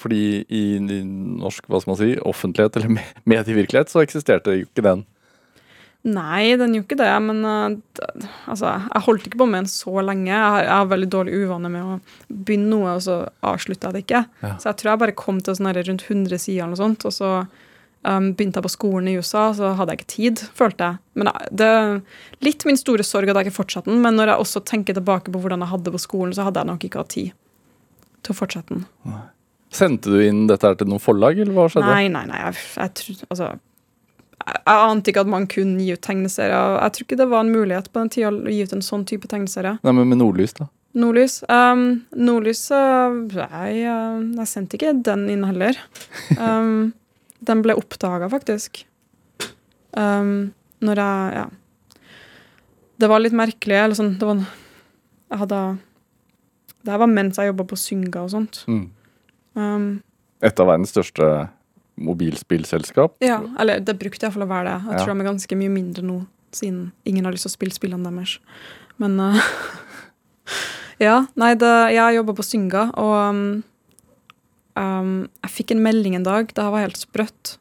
[SPEAKER 2] Fordi i, i norsk hva skal man si, offentlighet eller me- medievirkelighet så eksisterte jo ikke den.
[SPEAKER 3] Nei, den gjorde ikke det, men eh, altså, jeg holdt ikke på med den så lenge. Jeg har, jeg har veldig dårlig uvane med å begynne noe, og så avslutter jeg det ikke.
[SPEAKER 2] Ja.
[SPEAKER 3] Så jeg tror jeg bare kom til sånn rundt 100 sider eller noe sånt, og så um, begynte jeg på skolen i USA, så hadde jeg ikke tid, følte jeg. Men det er litt min store sorg at jeg ikke fortsatte den, men når jeg også tenker tilbake på hvordan jeg hadde det på skolen, så hadde jeg nok ikke hatt tid til å fortsette den.
[SPEAKER 2] Sendte du inn dette her til noen forlag, eller hva skjedde?
[SPEAKER 3] Nei, nei, nei. Jeg, jeg, tror- altså, jeg, ante ikke at man kunne gi ut tegneserier. Jeg tror ikke det var en mulighet på den tida å gi ut en sånn type tegneserie.
[SPEAKER 2] Nei, men med Nordlys, da.
[SPEAKER 3] Nordlys. Um, Nordlys uh, jeg, uh, jeg sendte ikke den inn heller. Um, den ble oppdaga, faktisk. Um, når jeg Ja. Det var litt merkelig. Eller sånn, det var Jeg hadde Det her var mens jeg jobba på Synga og sånt.
[SPEAKER 2] Mm.
[SPEAKER 3] Um,
[SPEAKER 2] Et av verdens største mobilspillselskap.
[SPEAKER 3] Ja, eller det brukte iallfall å være det. Jeg
[SPEAKER 2] Ja.
[SPEAKER 3] tror de er ganske mye mindre nå, siden ingen har lyst til å spille spillene deres. Men uh, *laughs* Ja, nei, det, jeg jobba på Synga, og um, um, jeg fikk en melding en dag. Det her var helt sprøtt.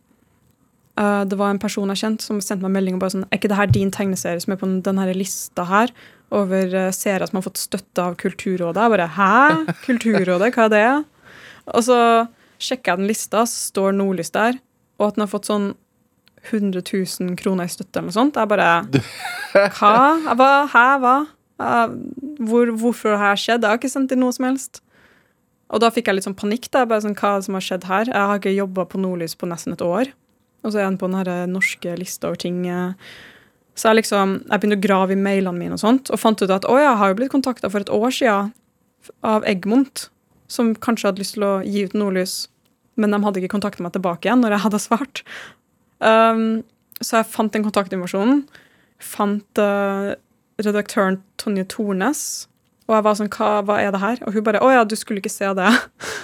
[SPEAKER 3] Uh, det var en person jeg kjente som sendte meg melding og bare sånn Er ikke det her din tegneserie som er på denne lista her over uh, serier som har fått støtte av Kulturrådet? Jeg bare Hæ? Kulturrådet? Hva er det? Og så sjekker jeg den lista, så står Nordlys der, og at den har fått sånn 100 000 kroner i støtte eller noe sånt. Jeg bare *laughs* Hva? Hva? Hæ, hva? Eh, hvor, hvorfor har det skjedd? Jeg har ikke sendt inn noe som helst. Og da fikk jeg litt sånn panikk. da, bare sånn, Hva som har skjedd her? Jeg har ikke jobba på Nordlys på nesten et år. Og så er jeg på den her norske lista over ting. eh. Så jeg liksom, jeg begynte å grave i mailene mine og sånt, og fant ut at å, jeg har jo blitt kontakta for et år siden av Egmont som kanskje hadde lyst til å gi ut Nordlys, men de hadde ikke kontakta meg tilbake igjen når jeg hadde svart. Um, så jeg fant den kontaktinformasjonen. Fant uh, redaktøren Tonje Tornes. Og jeg var sånn, hva, hva er det her? Og hun bare, å ja, du skulle ikke se det.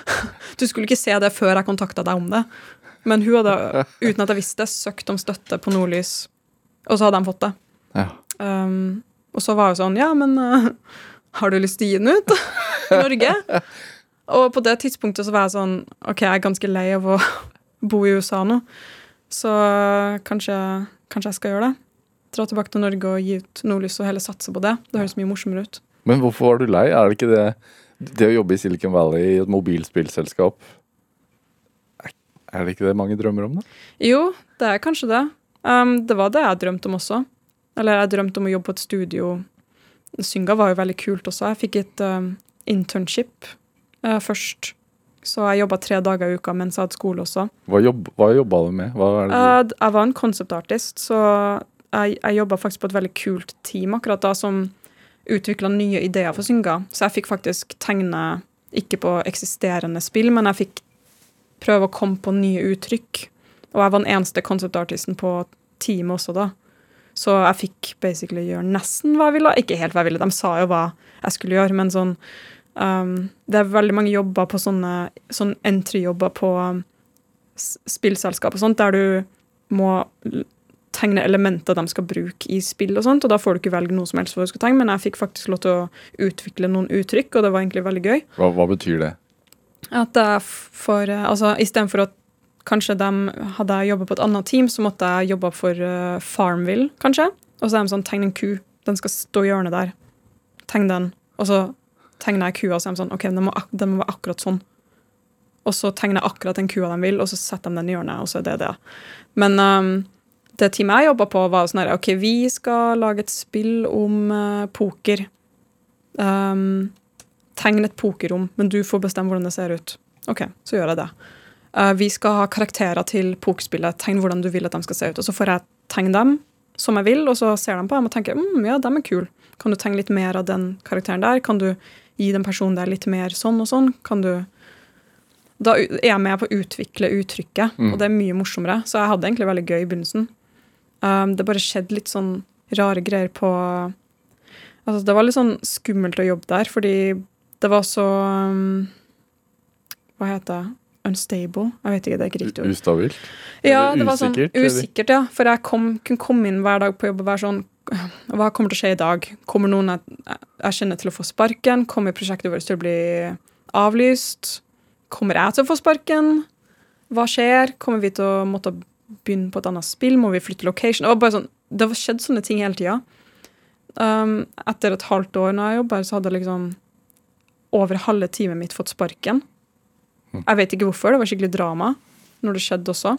[SPEAKER 3] *laughs* du skulle ikke se det før jeg kontakta deg om det. Men hun hadde, uten at jeg visste det, søkt om støtte på Nordlys, og så hadde de fått det.
[SPEAKER 2] Ja.
[SPEAKER 3] Um, og så var jeg sånn, ja, men uh, har du lyst til å gi den ut i Norge? *laughs* og på det tidspunktet så var jeg sånn, ok, jeg er ganske lei av å *laughs* bo i USA nå, så kanskje, kanskje jeg skal gjøre det. Dra tilbake til Norge og gi ut Nordlys og heller satse på det. Det høres mye morsommere ut.
[SPEAKER 2] Men hvorfor var du lei? Er det ikke det Det å jobbe i Silicon Valley i et mobilspillselskap Er det ikke det mange drømmer om, da?
[SPEAKER 3] Jo, det er kanskje det. Um, det var det jeg drømte om også. Eller jeg drømte om å jobbe på et studio. Synga var jo veldig kult også. Jeg fikk et um, internship uh, først. Så jeg jobba tre dager i uka mens jeg hadde skole også.
[SPEAKER 2] Hva, jobb, hva jobba du med? Du...
[SPEAKER 3] d- jeg var en konseptartist, så jeg, jeg jobba faktisk på et veldig kult team akkurat da, som utvikla nye ideer for Synga. Så jeg fikk faktisk tegne, ikke på eksisterende spill, men jeg fikk prøve å komme på nye uttrykk. Og jeg var den eneste konseptartisten på teamet også da. Så jeg fikk basically gjøre nesten hva jeg ville. Ikke helt hva jeg ville, de sa jo hva jeg skulle gjøre, men sånn um, Det er veldig mange jobber på sånne sånn entry-jobber på um, spillselskap og sånt, der du må tegne elementer de skal bruke i spill og sånt, og da får du ikke velge noe som helst hva du skal tegne, men jeg fikk faktisk lov til å utvikle noen uttrykk, og det var egentlig veldig gøy.
[SPEAKER 2] hva, hva betyr det?
[SPEAKER 3] At jeg får eh, altså istedenfor at kanskje de hadde jeg jobbet på et annet team, så måtte jeg jobbe for uh, Farmville, kanskje. Og så er de sånn, tegn en ku. Den skal stå i hjørnet der. Tegn den. Og så tegner jeg kua, så er de sånn, ok, den må, den må være akkurat sånn. Og så tegner jeg akkurat den kua de vil, og så setter de den i hjørnet, og så er det det. Men um, det teamet jeg jobba på, var sånn her, ok, vi skal lage et spill om uh, poker. Um, tegn et pokerrom, men du får bestemme hvordan det ser ut. Ok, så gjør jeg det. Uh, vi skal ha karakterer til pokerspillet. Tegn hvordan du vil at de skal se ut. Og så får jeg tegne dem som jeg vil, og så ser de på dem og tenker mm, ja, de er kule. Kan du tegne litt mer av den karakteren der? Kan du gi den personen der litt mer sånn og sånn? Kan du Da er jeg med på å utvikle uttrykket,
[SPEAKER 2] Mm.
[SPEAKER 3] og det er mye morsommere. Så jeg hadde egentlig veldig gøy i begynnelsen. Um, det bare skjedde litt sånn rare greier på Altså, det var litt sånn skummelt å jobbe der, fordi det var så um, Hva heter det? Unstable? Jeg vet ikke, det er ikke riktig ord.
[SPEAKER 2] Ustabilt?
[SPEAKER 3] Ja, det var sånn
[SPEAKER 2] usikkert,
[SPEAKER 3] usikkert, ja. For jeg kom, kunne komme inn hver dag på jobb og være sånn Hva kommer til å skje i dag? Kommer noen jeg, jeg kjenner til å få sparken? Kommer prosjektet vårt til å bli avlyst? Kommer jeg til å få sparken? Hva skjer? Kommer vi til å måtte begynne på et annet spill? Må vi flytte location? Var bare sånn, det har skjedd sånne ting hele tida. Um, etter et halvt år når jeg jobber, så hadde liksom over halve teamet mitt fått sparken. Jeg vet ikke hvorfor, det var skikkelig drama når det skjedde også.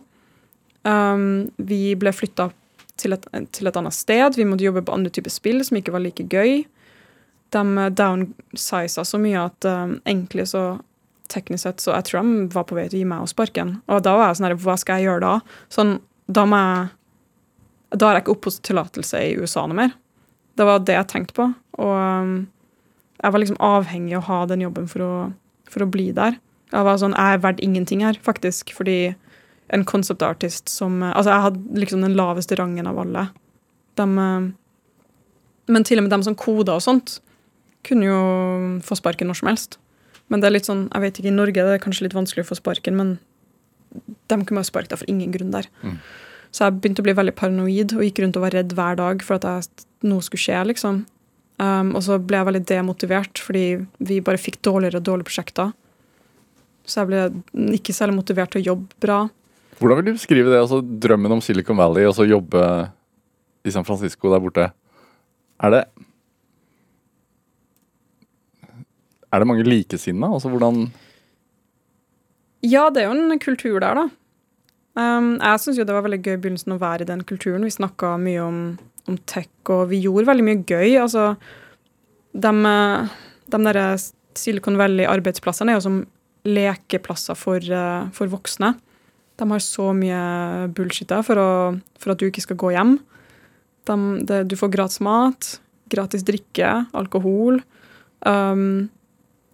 [SPEAKER 3] Um, vi ble flytta til, et- til et annet sted. Vi måtte jobbe på andre typer spill som ikke var like gøy. De eh, downsiza så mye at um, egentlig så teknisk sett så jeg tror de var på vei til å gi meg og sparken. Og da var jeg sånn her, hva skal jeg gjøre da? Sånn, da må jeg Da har jeg ikke oppholdstillatelse i USA noe mer. Det var det jeg tenkte på. Og um, jeg var liksom avhengig av å ha den jobben for å, for å bli der. Jeg var sånn, jeg er verdt ingenting her, faktisk, fordi en concept artist som eh, Altså, jeg hadde liksom den laveste rangen av alle. Dem, eh, men til og med dem som koda og sånt, kunne jo få sparken når som helst. Men det er litt sånn, jeg vet ikke, i Norge er det kanskje litt vanskelig å få sparken, men de kunne bare sparke deg for ingen grunn der.
[SPEAKER 2] Mm.
[SPEAKER 3] Så jeg begynte å bli veldig paranoid og gikk rundt og var redd hver dag for at jeg, noe skulle skje, liksom. Um, og så ble jeg veldig demotivert, fordi vi bare fikk dårligere og dårligere prosjekter. Så jeg ble ikke særlig motivert til å jobbe bra.
[SPEAKER 2] Hvordan vil du beskrive det? altså Drømmen om Silicon Valley og så jobbe i San Francisco der borte. Er det Er det mange likesinnede? Altså hvordan
[SPEAKER 3] Ja, det er jo en kultur der, da. Um, jeg syns det var veldig gøy i begynnelsen å være i den kulturen. Vi snakka mye om, om tech, og vi gjorde veldig mye gøy. Altså, de, de derre Silicon Valley-arbeidsplassene er jo som lekeplasser for, eh, for voksne. De har så mye bullshit der for, å, for at du ikke skal gå hjem. De, det, du får gratis mat, gratis drikke, alkohol. Um,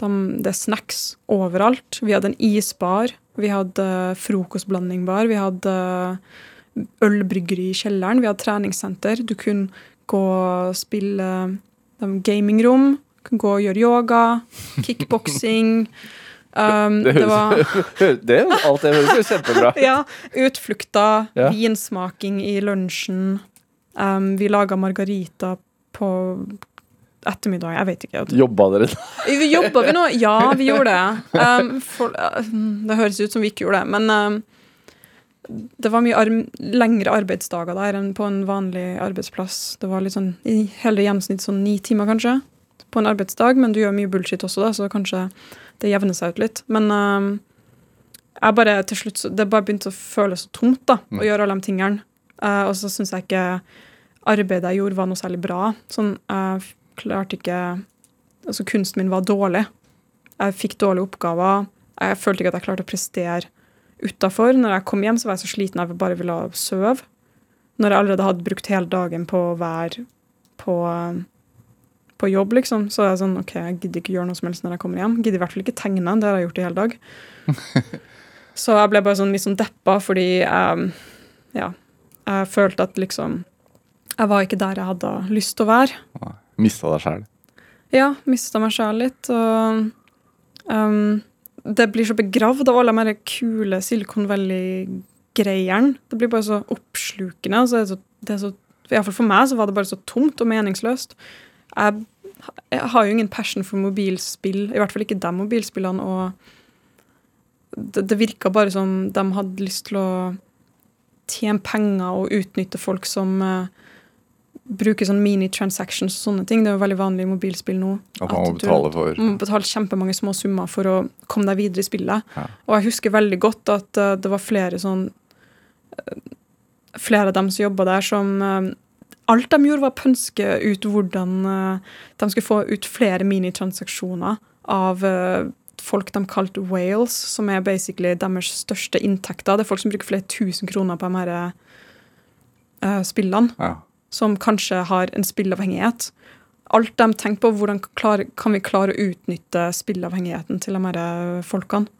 [SPEAKER 3] De, det er snacks overalt. Vi hadde en isbar. Vi hadde frokostblandingbar. Vi hadde ølbryggeri i kjelleren. Vi hadde treningssenter. Du kunne gå og spille um, gamingrom. Kunne gå og gjøre yoga. *laughs* Kickboksing. Um,
[SPEAKER 2] Det
[SPEAKER 3] det
[SPEAKER 2] høres
[SPEAKER 3] var *laughs*
[SPEAKER 2] det, Alt det høres jo kjempebra ut. *laughs*
[SPEAKER 3] ja, utflukter,
[SPEAKER 2] Ja.
[SPEAKER 3] vinsmaking i lunsjen. Um, vi laga margarita på ettermiddag. Jeg vet ikke.
[SPEAKER 2] Jobba dere
[SPEAKER 3] Vi Jobba vi nå? *laughs* Ja, vi gjorde det. Um, for, uh, det høres ut som vi ikke gjorde det, men um, det var mye arm lengre arbeidsdager der enn på en vanlig arbeidsplass. Det var litt sånn i hele gjennomsnitt sånn ni timer, kanskje, på en arbeidsdag, men du gjør mye bullshit også, da, så kanskje det jevner seg ut litt. Men um, jeg bare til slutt Det bare begynte å føles så tomt, da, å gjøre alle de tingene. Uh, og så syns jeg ikke arbeidet jeg gjorde, var noe særlig bra. Sånn, jeg klarte ikke Altså, kunsten min var dårlig. Jeg fikk dårlige oppgaver. Jeg følte ikke at jeg klarte å prestere utafor. Når jeg kom hjem, så var jeg så sliten jeg bare ville sove. Når jeg allerede hadde brukt hele dagen på å være på, eh, på jobb, liksom, så er jeg sånn OK, jeg gidder ikke gjøre noe som helst når jeg kommer hjem. Gidder i hvert fall ikke tegne. Det har jeg gjort i hele dag. *laughs* så jeg ble bare sånn litt sånn deppa fordi jeg Ja. Jeg følte at liksom Jeg var ikke der jeg hadde lyst til å være.
[SPEAKER 2] Mista deg sjæl.
[SPEAKER 3] Ja, mista meg sjæl litt. Og um, det blir så begravd av alle de kule Silicon Valley-greiene. Det blir bare så oppslukende. Altså det er så, det er så, I hvert fall for meg så var det bare så tomt og meningsløst. Jeg, jeg har jo ingen passion for mobilspill, i hvert fall ikke de mobilspillene. Og det, det virka bare som de hadde lyst til å tjene penger og utnytte folk som uh, bruker sånn mini-transactions og sånne ting. Det er jo veldig vanlig i mobilspill nå.
[SPEAKER 2] At man må betale for
[SPEAKER 3] Man må betale kjempemange små summer for å komme deg videre i spillet.
[SPEAKER 2] Ja.
[SPEAKER 3] Og jeg husker veldig godt at uh, det var flere sånn uh, Flere av dem som jobba der, som Alt de gjorde, var å pønske ut hvordan eh, de skulle få ut flere minitransaksjoner av eh, folk de kalte whales, som er basically deres største inntekter. Det er folk som bruker flere tusen kroner på de her eh, spillene
[SPEAKER 2] ja.
[SPEAKER 3] som kanskje har en spillavhengighet. Alt de tenker på, hvordan klar, kan vi klare å utnytte spillavhengigheten til de her folkene.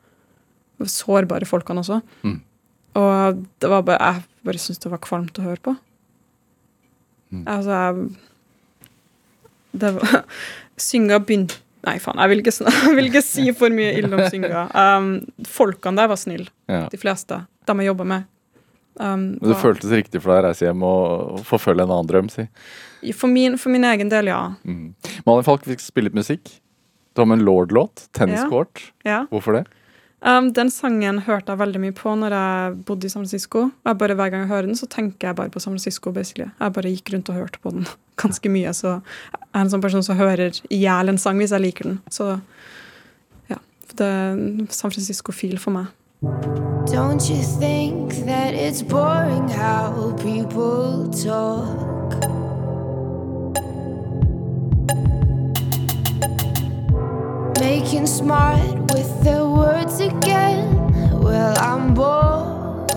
[SPEAKER 3] Sårbare folkene også.
[SPEAKER 2] Mm.
[SPEAKER 3] Og det var bare, jeg bare syntes det var kvalmt å høre på.
[SPEAKER 2] Mm.
[SPEAKER 3] Altså, Det var *laughs* Synga begynte Nei, faen, jeg vil, ikke, *laughs* jeg vil ikke si for mye ille om Synga. Um, folkene der var snille,
[SPEAKER 2] ja.
[SPEAKER 3] de fleste. De jeg jobba med. Um,
[SPEAKER 2] Men det
[SPEAKER 3] var-
[SPEAKER 2] føltes riktig for deg å reise hjem og forfølge en annen drøm, si.
[SPEAKER 3] for, min, for min egen del, ja.
[SPEAKER 2] Mm. Malin Falk fikk spille litt musikk. Du har med en Lord-låt. Tenniscourt.
[SPEAKER 3] ja.
[SPEAKER 2] Hvorfor det?
[SPEAKER 3] Um, den sangen hørte jeg veldig mye på når jeg bodde i San Francisco. Jeg bare Hver gang jeg hører den, så tenker jeg bare på San Francisco. basically. Jeg bare gikk rundt og hørte på den *laughs* ganske mye. Så jeg er en sånn person som hører i hjel en sang hvis jeg liker den. Så ja. Det er San Francisco-fil for meg.
[SPEAKER 4] Don't you think that it's boring how people talk? Making smart with their words again. Well, I'm bored.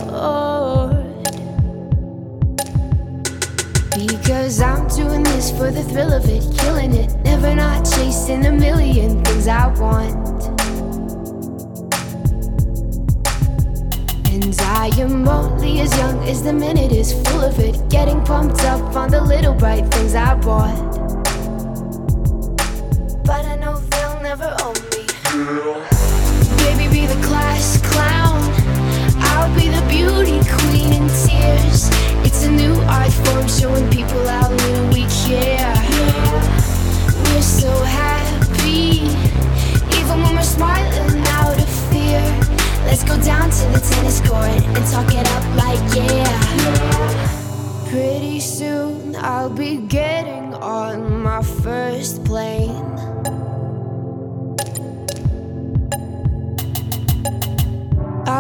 [SPEAKER 4] Because I'm doing this for the thrill of it, killing it. Never not chasing a million things I want. And I am only as young as the minute is full of it. Getting pumped up on the little bright things I bought. Beauty queen in tears. It's a new art form showing people how little we care. We're so happy, even when we're smiling out of fear. Let's go down to the tennis court and talk it up like yeah. Pretty soon I'll be getting on my first plane.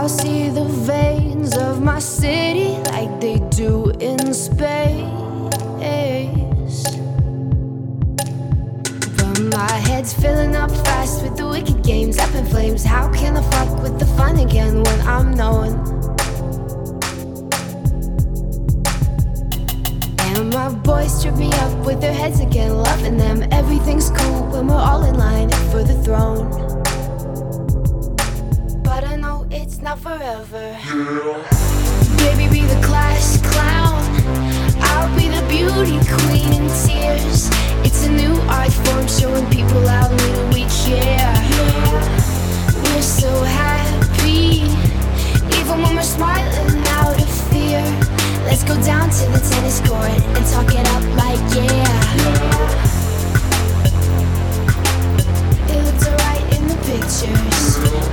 [SPEAKER 4] I'll see the veins of my city like they do in space. But my head's filling up fast with the wicked games up in flames. How can I fuck with the fun again when I'm known? And my boys trip me up with their heads again, loving them. Everything's cool when we're all in line for the throne. Not forever. Baby, be the class clown. I'll be the beauty queen in tears. It's a new art form showing people how little we care. We're so happy, even when we're smiling out of fear. Let's go down to the tennis court and talk it up like yeah. It looked alright in the pictures.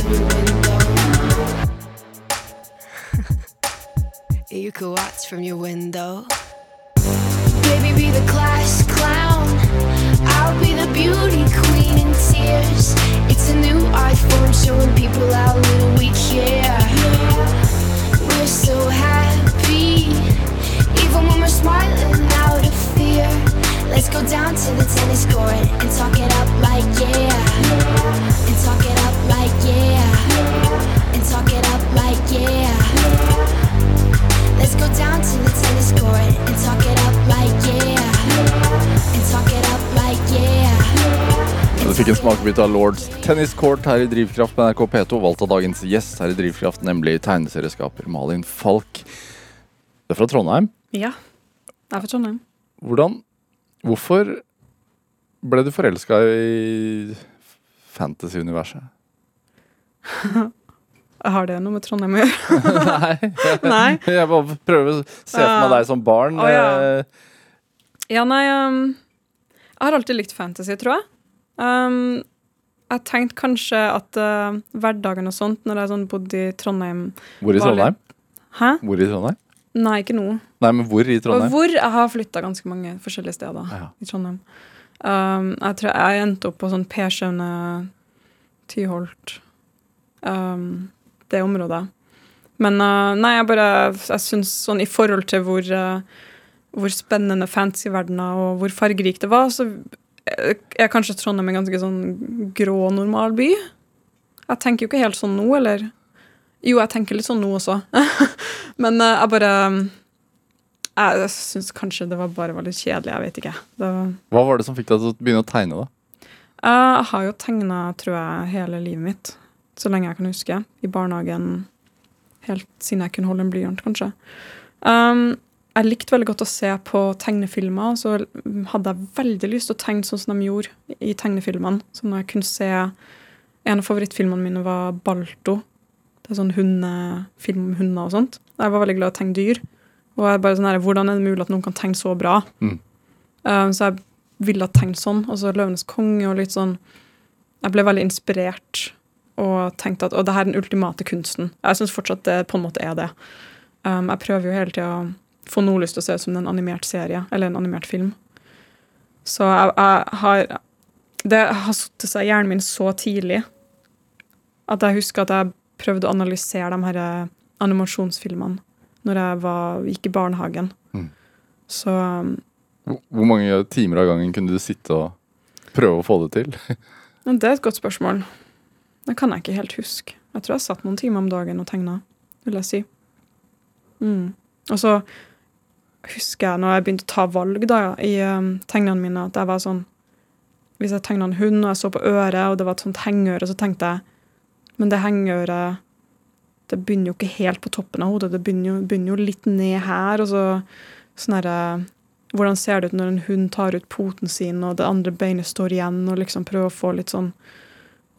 [SPEAKER 4] From your window. you could watch from your window. Baby, be the class clown. I'll be the beauty queen in tears. It's a new form showing people how little we care. We're so happy, even when we're smiling out of fear. Let's go down to the tennis court and talk it up like yeah. And talk it up like yeah. And talk it up like yeah. Let's go down to the tennis court and talk it up like yeah. And talk it up like yeah.
[SPEAKER 2] Du fikk en smakebit av Lords Tennis Court her i Drivkraft på NRK P2, valgt av dagens gjest her i Drivkraft, nemlig tegneserieskaper Malin Falk. Det er fra Trondheim.
[SPEAKER 3] Ja. Jeg er fra Trondheim.
[SPEAKER 2] Hvordan Hvorfor ble du forelska i fantasy-universet? *laughs*
[SPEAKER 3] Har det noe med Trondheim å gjøre? *laughs*
[SPEAKER 2] Nei.
[SPEAKER 3] Nei.
[SPEAKER 2] Jeg bare prøver å se for meg deg som barn.
[SPEAKER 3] Oh, ja.
[SPEAKER 2] eh,
[SPEAKER 3] Ja, nei um, Jeg har alltid likt fantasy, tror jeg. Um, jeg tenkte kanskje at uh, hverdagen og sånt, når jeg sånn bodde i Trondheim
[SPEAKER 2] Hvor i Trondheim?
[SPEAKER 3] Hæ?
[SPEAKER 2] Hvor i Trondheim?
[SPEAKER 3] Nei, ikke nå.
[SPEAKER 2] Nei, men hvor i
[SPEAKER 3] Og
[SPEAKER 2] Trondheim?
[SPEAKER 3] hvor jeg har flytta ganske mange forskjellige steder
[SPEAKER 2] Ja.
[SPEAKER 3] i Trondheim. Um, jeg tror jeg endte opp på sånn Persjøne, Tyholt um, Det området. Men uh, nei, jeg bare Jeg syns sånn i forhold til hvor, uh, hvor spennende fantasyverdener og hvor fargerik det var, så er kanskje Trondheim en ganske sånn grå, normal by. Jeg tenker jo ikke helt sånn nå, eller Jo, jeg tenker litt sånn nå også. *laughs* Men uh, jeg bare jeg syns kanskje det var bare var litt kjedelig. Jeg vet ikke. Var,
[SPEAKER 2] Hva var det som fikk deg til å begynne å tegne, da?
[SPEAKER 3] jeg har jo tegna, tror jeg, hele livet mitt. Så lenge jeg kan huske. I barnehagen. Helt siden jeg kunne holde en blyant, kanskje. Um, jeg likte veldig godt å se på tegnefilmer, og så hadde jeg veldig lyst til å tegne sånn som de gjorde i tegnefilmene. Så når jeg kunne se En av favorittfilmene mine var Balto. Det er sånn hundefilm om hunder og sånt. Jeg var veldig glad i å tegne dyr. Og jeg bare sånn her, Hvordan er det mulig at noen kan tegne så bra?
[SPEAKER 2] Mm.
[SPEAKER 3] Um, så jeg ville ha tegnet sånn. Og så Løvenes konge og litt sånn Jeg ble veldig inspirert og tenkte at å, det her er den ultimate kunsten. Jeg syns fortsatt det på en måte er det. Um, jeg prøver jo hele tida å få noe lyst til å se ut som en animert serie, eller en animert film. Så jeg, jeg har Det har satt seg i hjernen min så tidlig at jeg husker at jeg prøvde å analysere de her eh, animasjonsfilmene når jeg var, gikk i barnehagen.
[SPEAKER 2] Mm.
[SPEAKER 3] Så um,
[SPEAKER 2] Hvor mange timer av gangen kunne du sitte og prøve å få det til? *laughs*
[SPEAKER 3] Det er et godt spørsmål. Det kan jeg ikke helt huske. Jeg tror jeg satt noen timer om dagen og tegna, vil jeg si. Mm. Og så husker jeg når jeg begynte å ta valg da, i um, tegnene mine, at jeg var sånn Hvis jeg tegna en hund og jeg så på øret, og det var et sånt hengeøre, så tenkte jeg Men det hengeøret det begynner jo ikke helt på toppen av hodet, det begynner jo, begynner jo litt ned her. og så sånn herre hvordan ser det ut når en hund tar ut poten sin, og det andre beinet står igjen, og liksom prøver å få litt sånn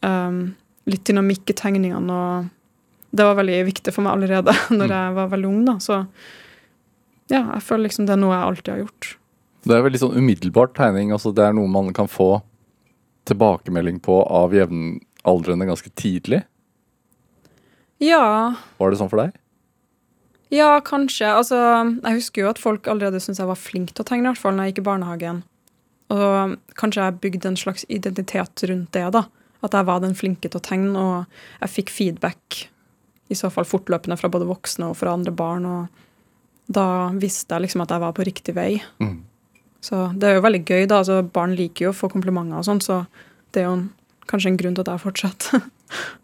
[SPEAKER 3] um, Litt dynamikk i tegningene, og det var veldig viktig for meg allerede *laughs* når jeg var veldig ung, da. Så ja, jeg føler liksom det er noe jeg alltid har gjort.
[SPEAKER 2] Det er veldig sånn umiddelbart tegning. altså Det er noe man kan få tilbakemelding på av jevnaldrende ganske tidlig.
[SPEAKER 3] Ja,
[SPEAKER 2] Var det sånn for deg?
[SPEAKER 3] ja, kanskje. Altså, jeg husker jo at folk allerede syntes jeg var flink til å tegne, i hvert fall når jeg gikk i barnehagen. Og kanskje jeg bygde en slags identitet rundt det, da. At jeg var den flinke til å tegne, og jeg fikk feedback i så fall fortløpende fra både voksne og fra andre barn. Og da visste jeg liksom at jeg var på riktig vei.
[SPEAKER 2] Mm.
[SPEAKER 3] Så det er jo veldig gøy, da. Altså, barn liker jo å få komplimenter og sånn, så det er jo en, kanskje en grunn til at jeg fortsetter. *laughs*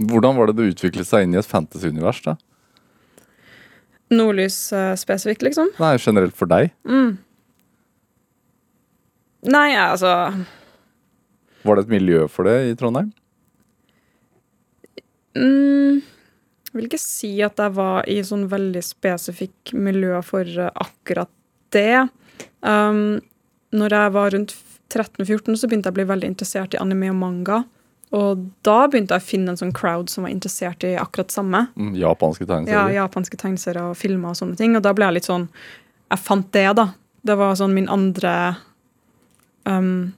[SPEAKER 2] Hvordan var det det utviklet seg inn i et fantasy-univers? da?
[SPEAKER 3] Nordlys eh, spesifikt, liksom.
[SPEAKER 2] Nei, generelt for deg.
[SPEAKER 3] Mm. Nei, altså
[SPEAKER 2] Var det et miljø for det i Trondheim?
[SPEAKER 3] mm, Jeg vil ikke si at jeg var i sånn veldig spesifikk miljø for eh, akkurat det. Um, når jeg var rundt 13-14, så begynte jeg å bli veldig interessert i anime og manga. Og da begynte jeg å finne en sånn crowd som var interessert i akkurat samme.
[SPEAKER 2] Mm, japanske
[SPEAKER 3] Ja, japanske tegneserier og filmer og sånne ting. Og da ble jeg litt sånn Jeg fant det, da. Det var sånn min andre um,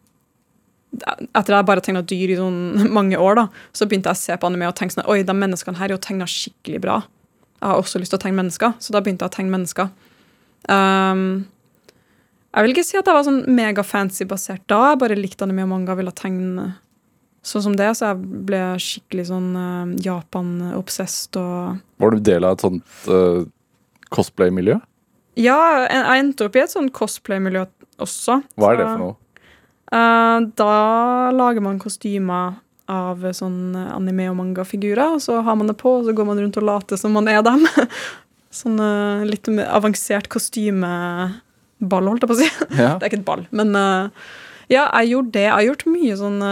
[SPEAKER 3] Etter jeg bare tegna dyr i sånn *laughs* mange år, da, så begynte jeg å se på anime og tenke sånn Oi, de menneskene her er jo tegna skikkelig bra. Jeg har også lyst til å tegne mennesker, så da begynte jeg å tegne mennesker. Um, jeg vil ikke si at jeg var sånn mega-fancy basert da. Jeg bare likte anime og manga og ville tegne sånn som det. Så jeg ble skikkelig sånn uh, Japan-obsessed og
[SPEAKER 2] Var du del av et sånt uh, cosplay-miljø?
[SPEAKER 3] Ja, jeg endte opp i et sånt cosplay-miljø også.
[SPEAKER 2] Hva er
[SPEAKER 3] Så,
[SPEAKER 2] det for noe?
[SPEAKER 3] Uh, da lager man kostymer av sånn anime- og mangafigurer, og så har man det på, og så går man rundt og later som man er dem. *laughs* sånn uh, litt avansert kostymeball, holdt jeg på å si.
[SPEAKER 2] Ja. *laughs*
[SPEAKER 3] Det er ikke et ball, men uh, ja, jeg gjorde det. Jeg har gjort mye sånne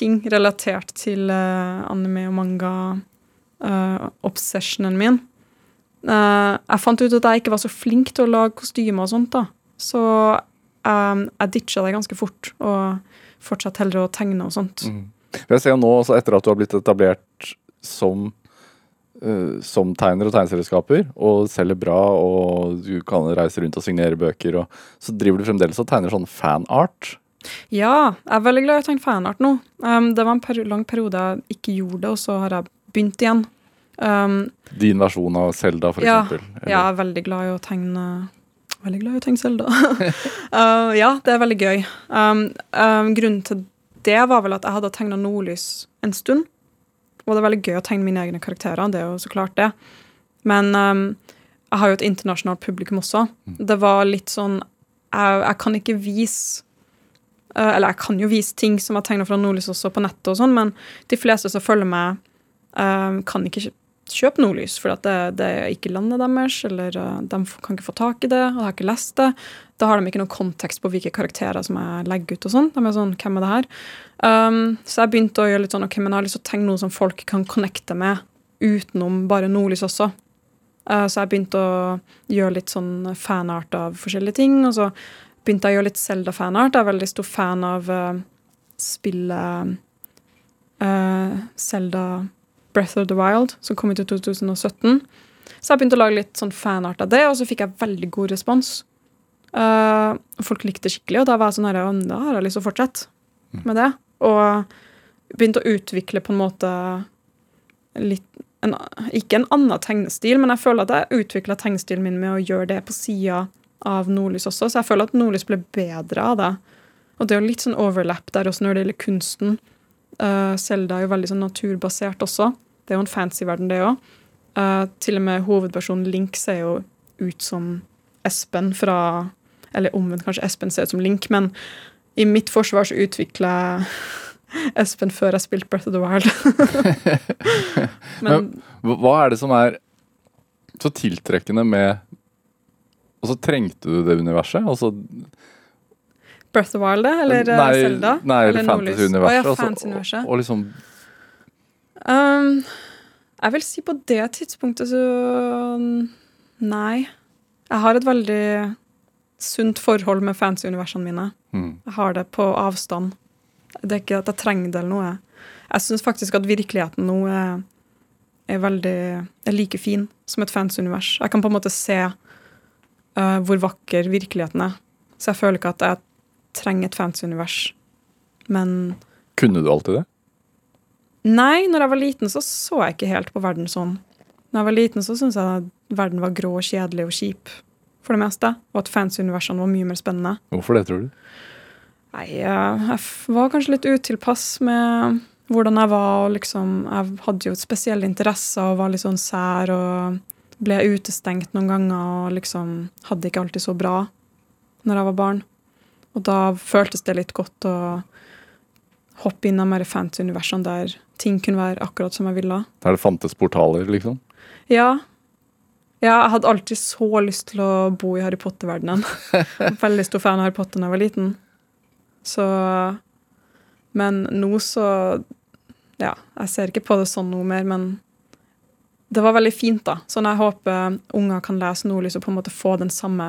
[SPEAKER 3] ting relatert til eh, anime og manga, eh, min. Eh, jeg fant ut at jeg ikke var så flink til å lage kostymer og sånt, da. Så jeg ditcha det ganske fort, og fortsatte heller å tegne og sånt.
[SPEAKER 2] Mm. Jeg ser nå, også etter at du har blitt etablert som, som tegner og tegneserieskaper, og selger bra, og du kan reise rundt og signere bøker, og så driver du fremdeles og tegner sånn fanart.
[SPEAKER 3] Ja, jeg er veldig glad i å tegne fanart nå. Um, det var en peri lang periode jeg ikke gjorde det, og så har jeg begynt igjen. Um,
[SPEAKER 2] Din versjon av Selda, for
[SPEAKER 3] Ja,
[SPEAKER 2] eksempel. Eller-
[SPEAKER 3] Jeg er veldig glad i å tegne Veldig glad i å tegne Zelda. *laughs* uh, ja, det er veldig gøy. Um, um, grunnen til det var vel at jeg hadde tegna Nordlys en stund. Og det er veldig gøy å tegne mine egne karakterer. Det er jo så klart det. Men um, jeg har jo et internasjonalt publikum også. Det var litt sånn Jeg, jeg kan ikke vise Eller jeg kan jo vise ting som jeg tegna fra Nordlys også på nettet, og sånn, men de fleste som følger meg, um, kan ikke kjøpe Nordlys, for det, det er ikke landet deres, eller uh, de kan ikke få tak i det, og har ikke lest det. Da har de ikke noen kontekst på hvilke karakterer som jeg legger ut. og sånn. De er sånn, hvem er det her? Um, så jeg begynte å gjøre litt sånn, ok, men jeg har lyst til å tegne noe som folk kan connecte med, utenom bare Nordlys også. Uh, så jeg begynte å gjøre litt sånn fanart av forskjellige ting, og så begynte jeg å gjøre litt Zelda-fanart. Jeg er veldig stor fan av uh, spillet uh, Zelda Breath of the Wild, som kom ut i 2017. Så jeg begynte å lage litt sånn fanart av det, og så fikk jeg veldig god respons. Uh, folk likte det skikkelig, og da var jeg sånn her, da har jeg lyst til å fortsette med det. Og begynte å utvikle på en måte litt en, Ikke en annen tegnestil, men jeg føler at jeg utvikla tegnestilen min med å gjøre det på sida av Nordlys også, så jeg føler at Nordlys ble bedre av det. Og det er jo litt sånn overlap der også når det gjelder kunsten. Uh, Zelda er jo veldig sånn naturbasert også. Det er jo en fancy verden, det òg. til og med hovedpersonen Link ser jo ut som Espen fra Eller omvendt, kanskje Espen ser ut som Link, men i mitt forsvar så utvikla *laughs* jeg Espen før jeg spilte Breath of the Wild. *laughs* *laughs* men
[SPEAKER 2] Hva hva er det som er så tiltrekkende med Og så trengte du det universet? Altså,
[SPEAKER 3] Breath of Wild. Eller eh,
[SPEAKER 2] nei,
[SPEAKER 3] Zelda?
[SPEAKER 2] Nei, eller, fantasy-universet.
[SPEAKER 3] Oh, ja,
[SPEAKER 2] og, og liksom
[SPEAKER 3] Um, jeg vil si på det tidspunktet så Nei. Jeg har et veldig sunt forhold med fantasy-universene mine.
[SPEAKER 2] Mm.
[SPEAKER 3] Jeg har det på avstand. Det er ikke at jeg trenger det eller noe. Jeg syns faktisk at virkeligheten nå er, er veldig er like fin som et fantasy-univers. Jeg kan på en måte se eh, hvor vakker virkeligheten er. Så jeg føler ikke at jeg trenger et fancy-univers. Men
[SPEAKER 2] Kunne du alltid det?
[SPEAKER 3] Nei, når jeg var liten, så så jeg ikke helt på verden sånn. Når jeg var liten, så syntes jeg at verden var grå og kjedelig og kjip for det meste. Og at fancy-universene var mye mer spennende.
[SPEAKER 2] Hvorfor det, tror du?
[SPEAKER 3] Nei, jeg jeg var kanskje litt utilpass med hvordan jeg var. og liksom, Jeg hadde jo spesielle interesser og var litt sånn sær og ble utestengt noen ganger og liksom hadde ikke alltid så bra når jeg var barn. Og da føltes det litt godt å hoppe inn i mer fancy universene der ting kunne være akkurat som jeg ville.
[SPEAKER 2] Der det fantes portaler, liksom?
[SPEAKER 3] Ja. ja, jeg hadde alltid så lyst til å bo i Harry Potter-verdenen. *laughs* Veldig stor fan av Harry Potter da jeg var liten. Så Men nå så Ja, jeg ser ikke på det sånn noe mer, men det var veldig fint, da. Sånn jeg håper unger kan lese Nordlys og på en måte få den samme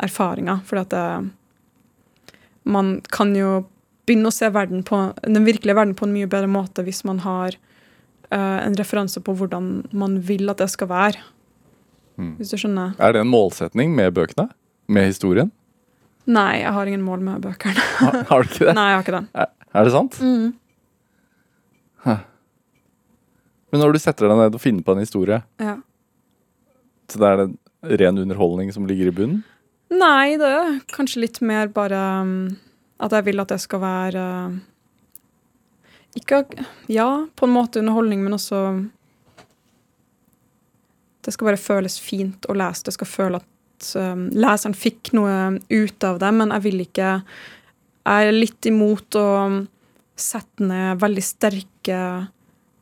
[SPEAKER 3] erfaringa. For at det, man kan jo begynne å se verden på, den virkelige verden på en mye bedre måte hvis man har uh, en referanse på hvordan man vil at det skal være.
[SPEAKER 2] Mm.
[SPEAKER 3] Hvis du skjønner?
[SPEAKER 2] Er det en målsetning med bøkene? Med historien?
[SPEAKER 3] Nei, jeg har ingen mål med bøkene.
[SPEAKER 2] Har, har du ikke det? *laughs*
[SPEAKER 3] Nei, jeg har ikke det.
[SPEAKER 2] Er, er det sant?
[SPEAKER 3] Mm.
[SPEAKER 2] Men når du setter deg ned og finner på en historie,
[SPEAKER 3] Ja.
[SPEAKER 2] så det er det ren underholdning som ligger i bunnen?
[SPEAKER 3] Nei, det er kanskje litt mer bare um, at jeg vil at det skal være uh, Ikke Ja, på en måte underholdning, men også Det skal bare føles fint å lese. Det skal føle at um, leseren fikk noe ut av det, men jeg vil ikke Jeg er litt imot å sette ned veldig sterke,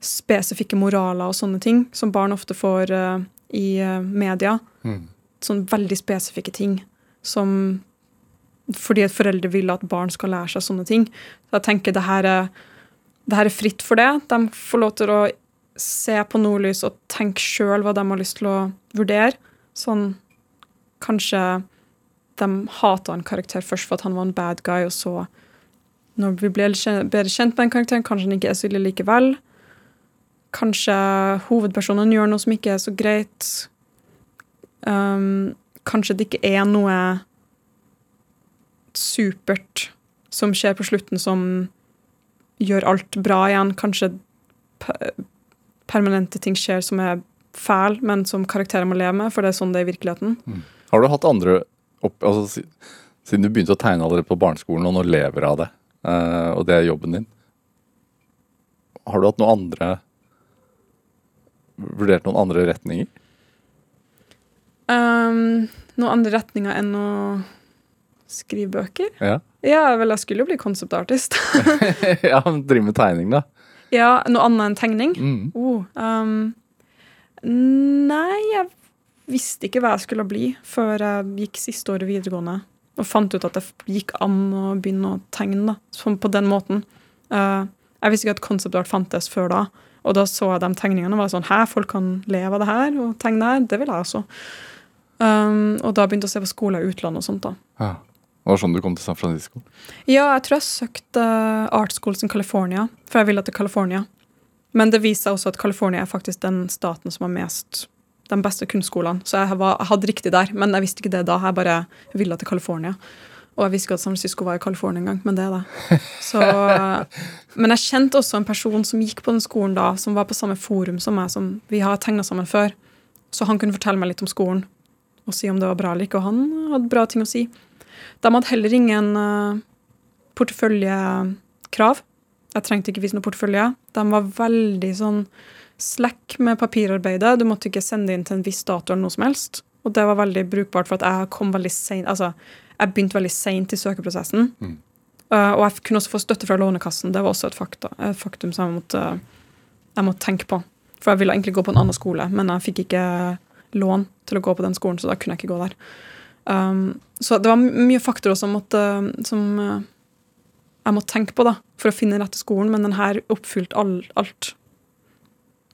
[SPEAKER 3] spesifikke moraler og sånne ting, som barn ofte får uh, i uh, media sånn veldig spesifikke ting som fordi at foreldre vil at barn skal lære seg sånne ting. Så jeg tenker det her er, det her er fritt for det. De får lov til å se på Nordlys og tenke sjøl hva de har lyst til å vurdere. Sånn kanskje de hata en karakter først for at han var en bad guy, og så, når vi blir kjen- bedre kjent med den karakteren, kanskje han ikke er så ille likevel. Kanskje hovedpersonen gjør noe som ikke er så greit. Um, kanskje det ikke er noe supert som skjer på slutten som gjør alt bra igjen. Kanskje permanente ting skjer som er fæl, men som karakterer må leve med, for det er sånn det er i virkeligheten.
[SPEAKER 2] Har du hatt andre opp, altså, Siden du begynte å tegne allerede på barneskolen, og nå lever av det, eh, og det er jobben din, har du hatt noen andre Vurdert noen andre retninger?
[SPEAKER 3] Um, noen andre retninger enn å skrive bøker?
[SPEAKER 2] Ja.
[SPEAKER 3] Ja, vel, jeg skulle jo bli concept artist. *laughs* *laughs*
[SPEAKER 2] ja, men Drive med tegning, da.
[SPEAKER 3] ja, noe annet enn tegning?
[SPEAKER 2] Mm.
[SPEAKER 3] Oh, um, nei, jeg visste ikke hva jeg skulle bli før jeg gikk siste året videregående. Og fant ut at det gikk an å begynne å tegne da, sånn på den måten. Uh, jeg visste ikke at concept art fantes før da. Og da så jeg de tegningene og var sånn Hæ, folk kan leve av det her og tegne det her? Det vil jeg også. Um, og da begynte jeg å se på skoler i utlandet og sånt. da.
[SPEAKER 2] Ja. Det var sånn du kom til San Francisco?
[SPEAKER 3] Ja, jeg tror jeg søkte Art Schools in California, for jeg ville til California. Men det viser seg også at California er faktisk den staten som har mest de beste kunstskolene. Så jeg, var, jeg hadde riktig der, men jeg visste ikke det da. Jeg bare ville til California. Og jeg visste ikke at San Francisco var i California engang, men det det. Så, men jeg kjente også en person som gikk på den skolen da, som var på samme forum som meg, som vi har tegna sammen før. Så han kunne fortelle meg litt om skolen og si om det var bra eller ikke, og han hadde bra ting å si. De hadde heller ingen uh, porteføljekrav. Jeg trengte ikke vise noe portefølje. De var veldig sånn slack med papirarbeidet. Du måtte ikke sende inn til en viss dato eller noe som helst. Og det var veldig brukbart for at jeg kom veldig sent, altså, jeg begynte veldig seint i søkeprosessen.
[SPEAKER 2] Mm.
[SPEAKER 3] Uh, og jeg kunne også få støtte fra Lånekassen. Det var også et, fakta, et faktum som jeg måtte, jeg måtte tenke på. For jeg ville egentlig gå på en annen skole, men jeg fikk ikke lån til å gå på den skolen, så da kunne jeg ikke gå der. Um, så det var mye faktorer som, måtte, som uh, jeg måtte tenke på da, for å finne den rette skolen, men den her oppfylte all, alt.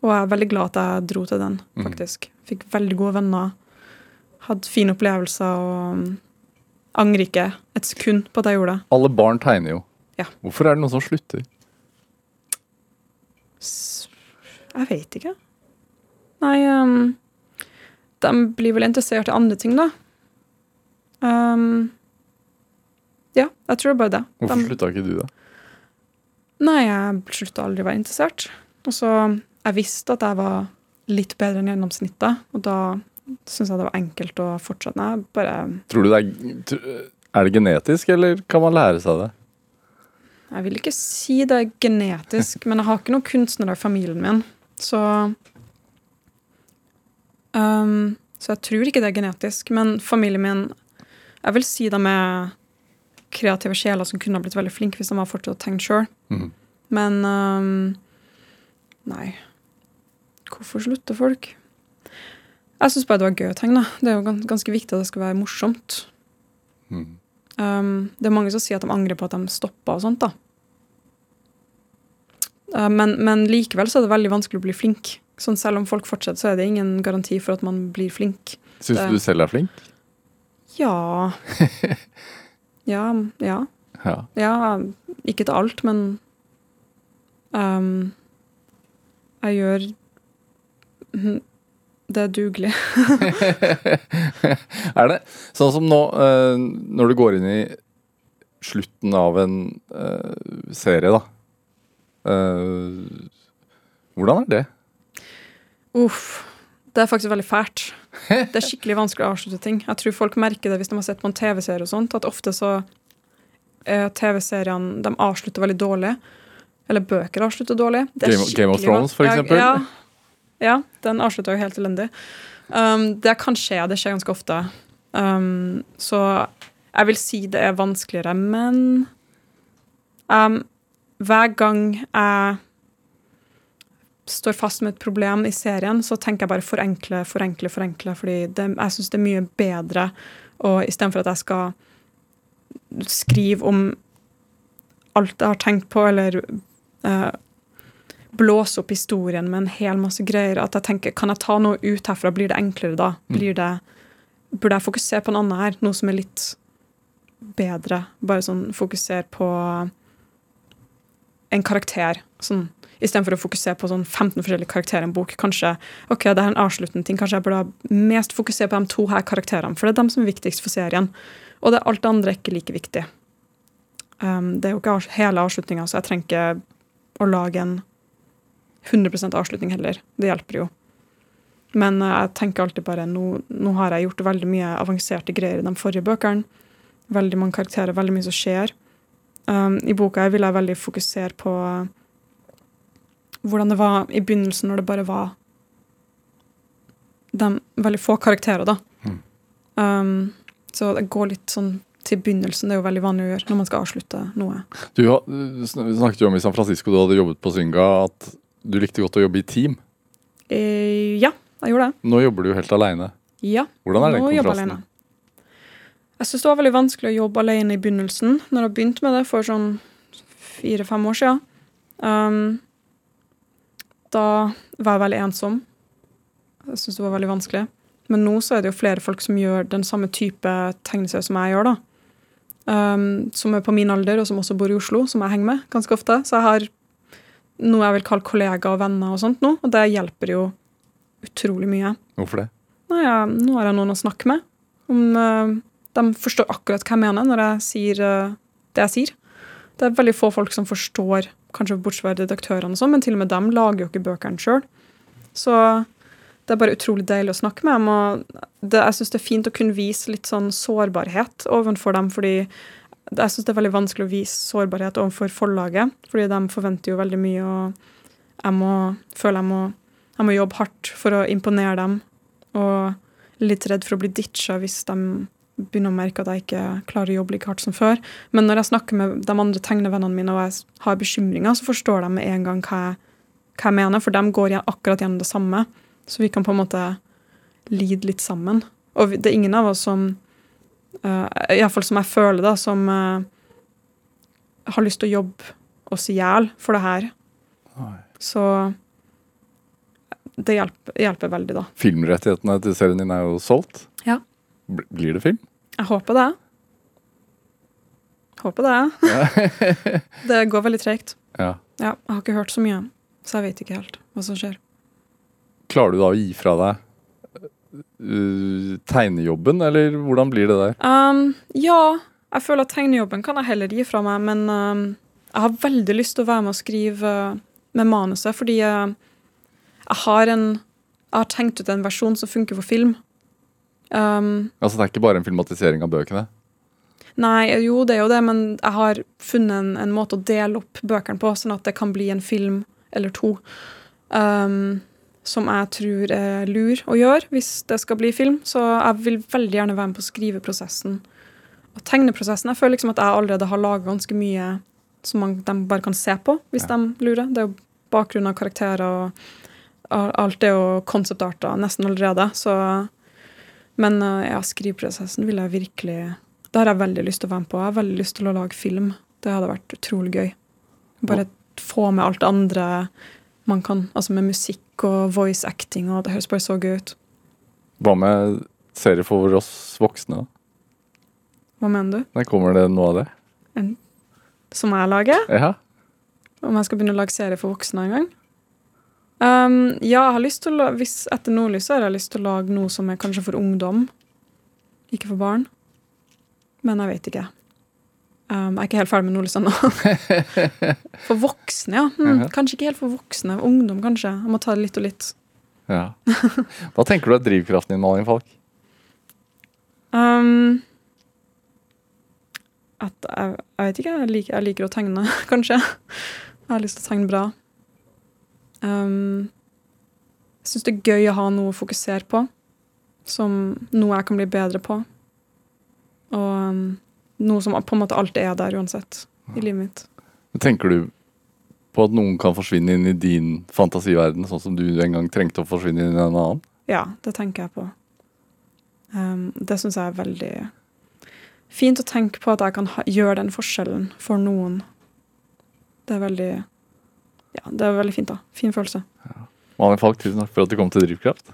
[SPEAKER 3] Og jeg er veldig glad at jeg dro til den,
[SPEAKER 2] faktisk.
[SPEAKER 3] faktisk. Fikk veldig gode venner. Hadde fine opplevelser og um, angrer ikke et sekund på at jeg gjorde det.
[SPEAKER 2] Alle barn tegner jo.
[SPEAKER 3] Ja.
[SPEAKER 2] Hvorfor er det noen som slutter?
[SPEAKER 3] S- Jeg vet ikke. Nei, um, de blir vel interessert i andre ting, da. Um, ja, jeg tror det er bare det.
[SPEAKER 2] Hvorfor
[SPEAKER 3] De-
[SPEAKER 2] slutta ikke du, da?
[SPEAKER 3] Nei, jeg slutta aldri å være interessert. Og så Jeg visste at jeg var litt bedre enn gjennomsnittet, og da syntes jeg det var enkelt å fortsette. Bare
[SPEAKER 2] Tror du det er, er det genetisk, eller kan man lære seg det?
[SPEAKER 3] Jeg vil ikke si det er genetisk, men jeg har ikke noen kunstnere i familien min. Så um, Så jeg tror ikke det er genetisk. Men familien min Jeg vil si de er kreative sjeler som kunne ha blitt veldig flinke hvis de hadde fortsatt å tegne sjøl.
[SPEAKER 2] Mhm.
[SPEAKER 3] Men um, Nei. Hvorfor slutter folk? Jeg syns bare det var gøy å tegne. Det er jo gans- ganske viktig at det skal være morsomt.
[SPEAKER 2] Mm.
[SPEAKER 3] Um, det er mange som sier at de angrer på at de stoppa og sånt, da. Uh, men, men likevel så er det veldig vanskelig å bli flink. Sånn Selv om folk fortsetter, så er det ingen garanti for at man blir flink.
[SPEAKER 2] Syns du du selv er flink?
[SPEAKER 3] Ja *laughs* Ja, ja.
[SPEAKER 2] Ja.
[SPEAKER 3] Ja, ikke til alt, men um, Jeg gjør. Det er dugelig. *laughs*
[SPEAKER 2] er det? Sånn som nå, eh, når du går inn i slutten av en eh, serie, da. Eh, hvordan er det?
[SPEAKER 3] Uff. Det er faktisk veldig fælt. Det er skikkelig vanskelig å avslutte ting. Jeg tror folk merker det hvis de har sett på en TV-serie og sånt, at ofte så er TV-seriene De avslutter veldig dårlig. Eller bøker avslutter dårlig.
[SPEAKER 2] Game- Game of Thrones, for eksempel?
[SPEAKER 3] Ja, ja, den avslutta jo helt elendig. Um, det kan skje, det skjer ganske ofte. Um, så jeg vil si det er vanskeligere, men um, hver gang jeg står fast med et problem i serien, så tenker jeg bare forenkle, forenkle, forenkle. Fordi jeg syns det er mye bedre og istedenfor at jeg skal skrive om alt jeg har tenkt på, eller eh, blåse opp historien med en hel masse greier, at jeg tenker kan jeg ta noe ut herfra, blir det enklere da? Blir det, burde jeg fokusere på en annen her? Noe som er litt bedre? Bare sånn fokusere på en karakter. Sånn, Istedenfor å fokusere på sånn 15 forskjellige karakterer i en bok. Kanskje ok, det er en avsluttende ting, kanskje jeg burde mest fokusere på de to her karakterene, for det er dem som er viktigst for serien. Og det alt det andre er ikke like viktig. Um, det er jo ikke hele avslutninga, så jeg trenger ikke å lage en 100% avslutning heller. Det hjelper jo. Men uh, jeg tenker alltid bare nå, nå har jeg gjort veldig mye avanserte greier i de forrige bøkene. Veldig mange karakterer, veldig mye som skjer. Um, I boka her vil jeg veldig fokusere på hvordan det var i begynnelsen, når det bare var de veldig få karakterer, da.
[SPEAKER 2] Mm.
[SPEAKER 3] Um, så det går litt sånn til begynnelsen. Det er jo veldig vanlig å gjøre når man skal avslutte noe.
[SPEAKER 2] Du du snakket jo om i San Francisco, du hadde jobbet på Synga, at du likte godt å jobbe i team.
[SPEAKER 3] Eh, ja, jeg gjorde det.
[SPEAKER 2] Nå jobber du jo helt aleine.
[SPEAKER 3] Ja.
[SPEAKER 2] Hvordan er den
[SPEAKER 3] Nå jobber jeg alene. Jeg syns det var veldig vanskelig å jobbe alene i begynnelsen, når jeg begynte med det for sånn fire-fem år siden. Um, da var jeg veldig ensom. Jeg syns det var veldig vanskelig. Men nå så er det jo flere folk som gjør den samme type tegneserier som jeg gjør, da. Um, som er på min alder, og som også bor i Oslo, som jeg henger med ganske ofte. Så jeg har noe jeg vil kalle kollegaer og venner og sånt nå, og det hjelper jo utrolig mye.
[SPEAKER 2] Hvorfor det?
[SPEAKER 3] Nei, ja, nå har jeg noen å snakke med. Om uh, de forstår akkurat hva jeg mener når jeg sier uh, det jeg sier. Det er veldig få folk som forstår, kanskje bortsett fra redaktørene, og sånn, men til og med dem lager jo ikke bøkene sjøl. Så det er bare utrolig deilig å snakke med dem. Og det, jeg syns det er fint å kunne vise litt sånn sårbarhet overfor dem, fordi jeg syns det er veldig vanskelig å vise sårbarhet overfor forlaget, fordi de forventer jo veldig mye, og jeg må, føler jeg må, jeg må jobbe hardt for å imponere dem, og litt redd for å bli ditcha hvis de begynner å merke at jeg ikke klarer å jobbe like hardt som før. Men når jeg snakker med de andre tegnevennene mine og jeg har bekymringer, så forstår de med en gang hva jeg, hva jeg mener, for de går akkurat gjennom det samme. Så vi kan på en måte lide litt sammen. Og det er ingen av oss som uh, Iallfall som jeg føler, da, som uh, har lyst til å jobbe oss i hjel for det her.
[SPEAKER 2] Nei.
[SPEAKER 3] Så det hjelper, hjelper veldig, da.
[SPEAKER 2] Filmrettighetene til serien din er jo solgt.
[SPEAKER 3] Ja.
[SPEAKER 2] Bl- Blir det film?
[SPEAKER 3] Jeg håper det. Håper det. *laughs* *laughs* det går veldig tregt.
[SPEAKER 2] Ja.
[SPEAKER 3] Ja, jeg har ikke hørt så mye, så jeg vet ikke helt hva som skjer.
[SPEAKER 2] Klarer du da å gi fra deg uh, tegnejobben, eller hvordan blir det der?
[SPEAKER 3] Um, ja, jeg føler at tegnejobben kan jeg heller gi fra meg, men um, jeg har veldig lyst til å være med og skrive uh, med manuset, fordi uh, jeg har en Jeg har tenkt ut en versjon som funker for film. Um,
[SPEAKER 2] Altså Det er ikke bare en filmatisering av bøkene?
[SPEAKER 3] Nei, jo, det er jo det, men jeg har funnet en, en måte å dele opp bøkene på, sånn at det kan bli en film eller to. Um, som jeg tror er lur å gjøre hvis det skal bli film. Så jeg vil veldig gjerne være med på skriveprosessen. Og tegneprosessen Jeg føler liksom at jeg allerede har laga ganske mye som man, de bare kan se på, hvis
[SPEAKER 2] Ja.
[SPEAKER 3] de lurer. Det er jo bakgrunn av karakterer og alt det og konseptarter nesten allerede. Så Men eh, ja, skriveprosessen vil jeg virkelig Det har jeg veldig lyst til å være med på. Jeg har veldig lyst til å lage film. Det hadde vært utrolig gøy. Bare få med alt det andre man kan, altså med musikk og voice acting, og det høres bare så gøy ut.
[SPEAKER 2] Hva med serier for oss voksne? da?
[SPEAKER 3] Hva mener du?
[SPEAKER 2] Nei, kommer det noe av det?
[SPEAKER 3] Som jeg lager?
[SPEAKER 2] Ja.
[SPEAKER 3] Om jeg skal begynne å lage serie for voksne en gang? Um, ja, jeg har lyst til å hvis Etter Nordlys har jeg lyst til å lage noe som er kanskje for ungdom. Ikke for barn. Men jeg vet ikke. Um, jeg er ikke helt ferdig med Nordlys nå. *laughs* for voksne, ja.
[SPEAKER 2] Mhm.
[SPEAKER 3] Kanskje ikke helt for voksne. Ungdom, kanskje. Jeg må ta det litt og litt.
[SPEAKER 2] ja. *laughs* Hva tenker du er drivkraften din, Malin Falk?
[SPEAKER 3] Um, at jeg, jeg vet ikke. Jeg liker, jeg liker å tegne, *laughs* kanskje. Jeg har lyst til å tegne bra. Um, jeg syns det er gøy å ha noe å fokusere på. Som noe jeg kan bli bedre på. Og um, noe som på en måte alltid er der uansett i livet mitt.
[SPEAKER 2] Tenker du på at noen kan forsvinne inn i din fantasiverden, sånn som du en gang trengte å forsvinne inn i en annen?
[SPEAKER 3] Ja, det tenker jeg på. Um, det syns jeg er veldig fint å tenke på at jeg kan ha, gjøre den forskjellen for noen. Det er veldig Ja, det er veldig fint, da. Fin følelse.
[SPEAKER 2] Malin Falk, tusen takk for at du kom til Drivkraft.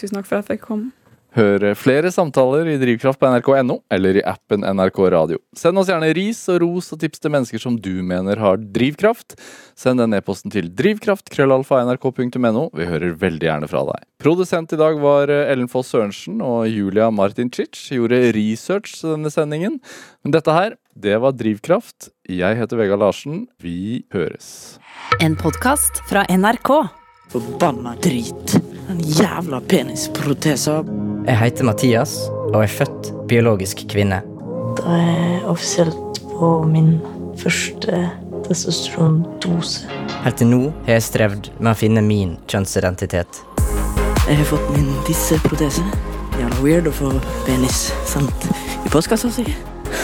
[SPEAKER 3] Tusen takk for at jeg fikk komme.
[SPEAKER 2] Hør flere samtaler i Drivkraft på nrk.no eller i appen NRK Radio. Send oss gjerne ris og ros og tips til mennesker som du mener har drivkraft. Send den e-posten til drivkraft.krøllalfa.nrk.no. Vi hører veldig gjerne fra deg. Produsent i dag var Ellen Foss Sørensen, og Julia Martincic gjorde research til denne sendingen. Men dette her, det var Drivkraft. Jeg heter Vegard Larsen. Vi høres.
[SPEAKER 1] En podkast fra NRK.
[SPEAKER 5] Forbanna drit. Den jævla penisprotesa.
[SPEAKER 6] Jeg heter Mathias og er født biologisk kvinne.
[SPEAKER 7] Da er jeg offisielt på min første testosterondose.
[SPEAKER 6] Helt til nå har jeg strevd med å finne min kjønnsidentitet.
[SPEAKER 5] Jeg har fått min tisseprotese. Jævla weird å få penis sendt i postkassa si.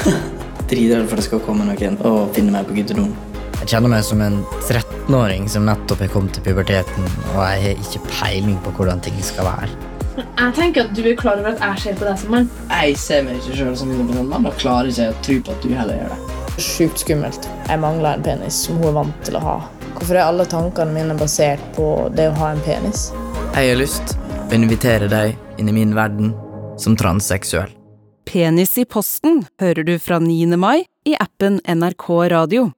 [SPEAKER 5] *laughs* Dritredd for det skal komme noen og finne meg på gutterommet.
[SPEAKER 6] Jeg kjenner meg som en 13-åring som nettopp har kommet til puberteten, og jeg har ikke peiling på hvordan ting skal være.
[SPEAKER 8] Jeg tenker at du er klar over at jeg ser på deg som mann.
[SPEAKER 5] Jeg ser meg ikke sjøl som en mann. Da klarer ikke å tro på at du heller gjør det.
[SPEAKER 9] Sjukt skummelt. Jeg mangler en penis som hun er vant til å ha. Hvorfor er alle tankene mine basert på det å ha en penis?
[SPEAKER 5] Jeg har lyst å invitere deg inn i min verden som transseksuell.
[SPEAKER 10] Penis i posten hører du fra 9. mai i appen NRK Radio.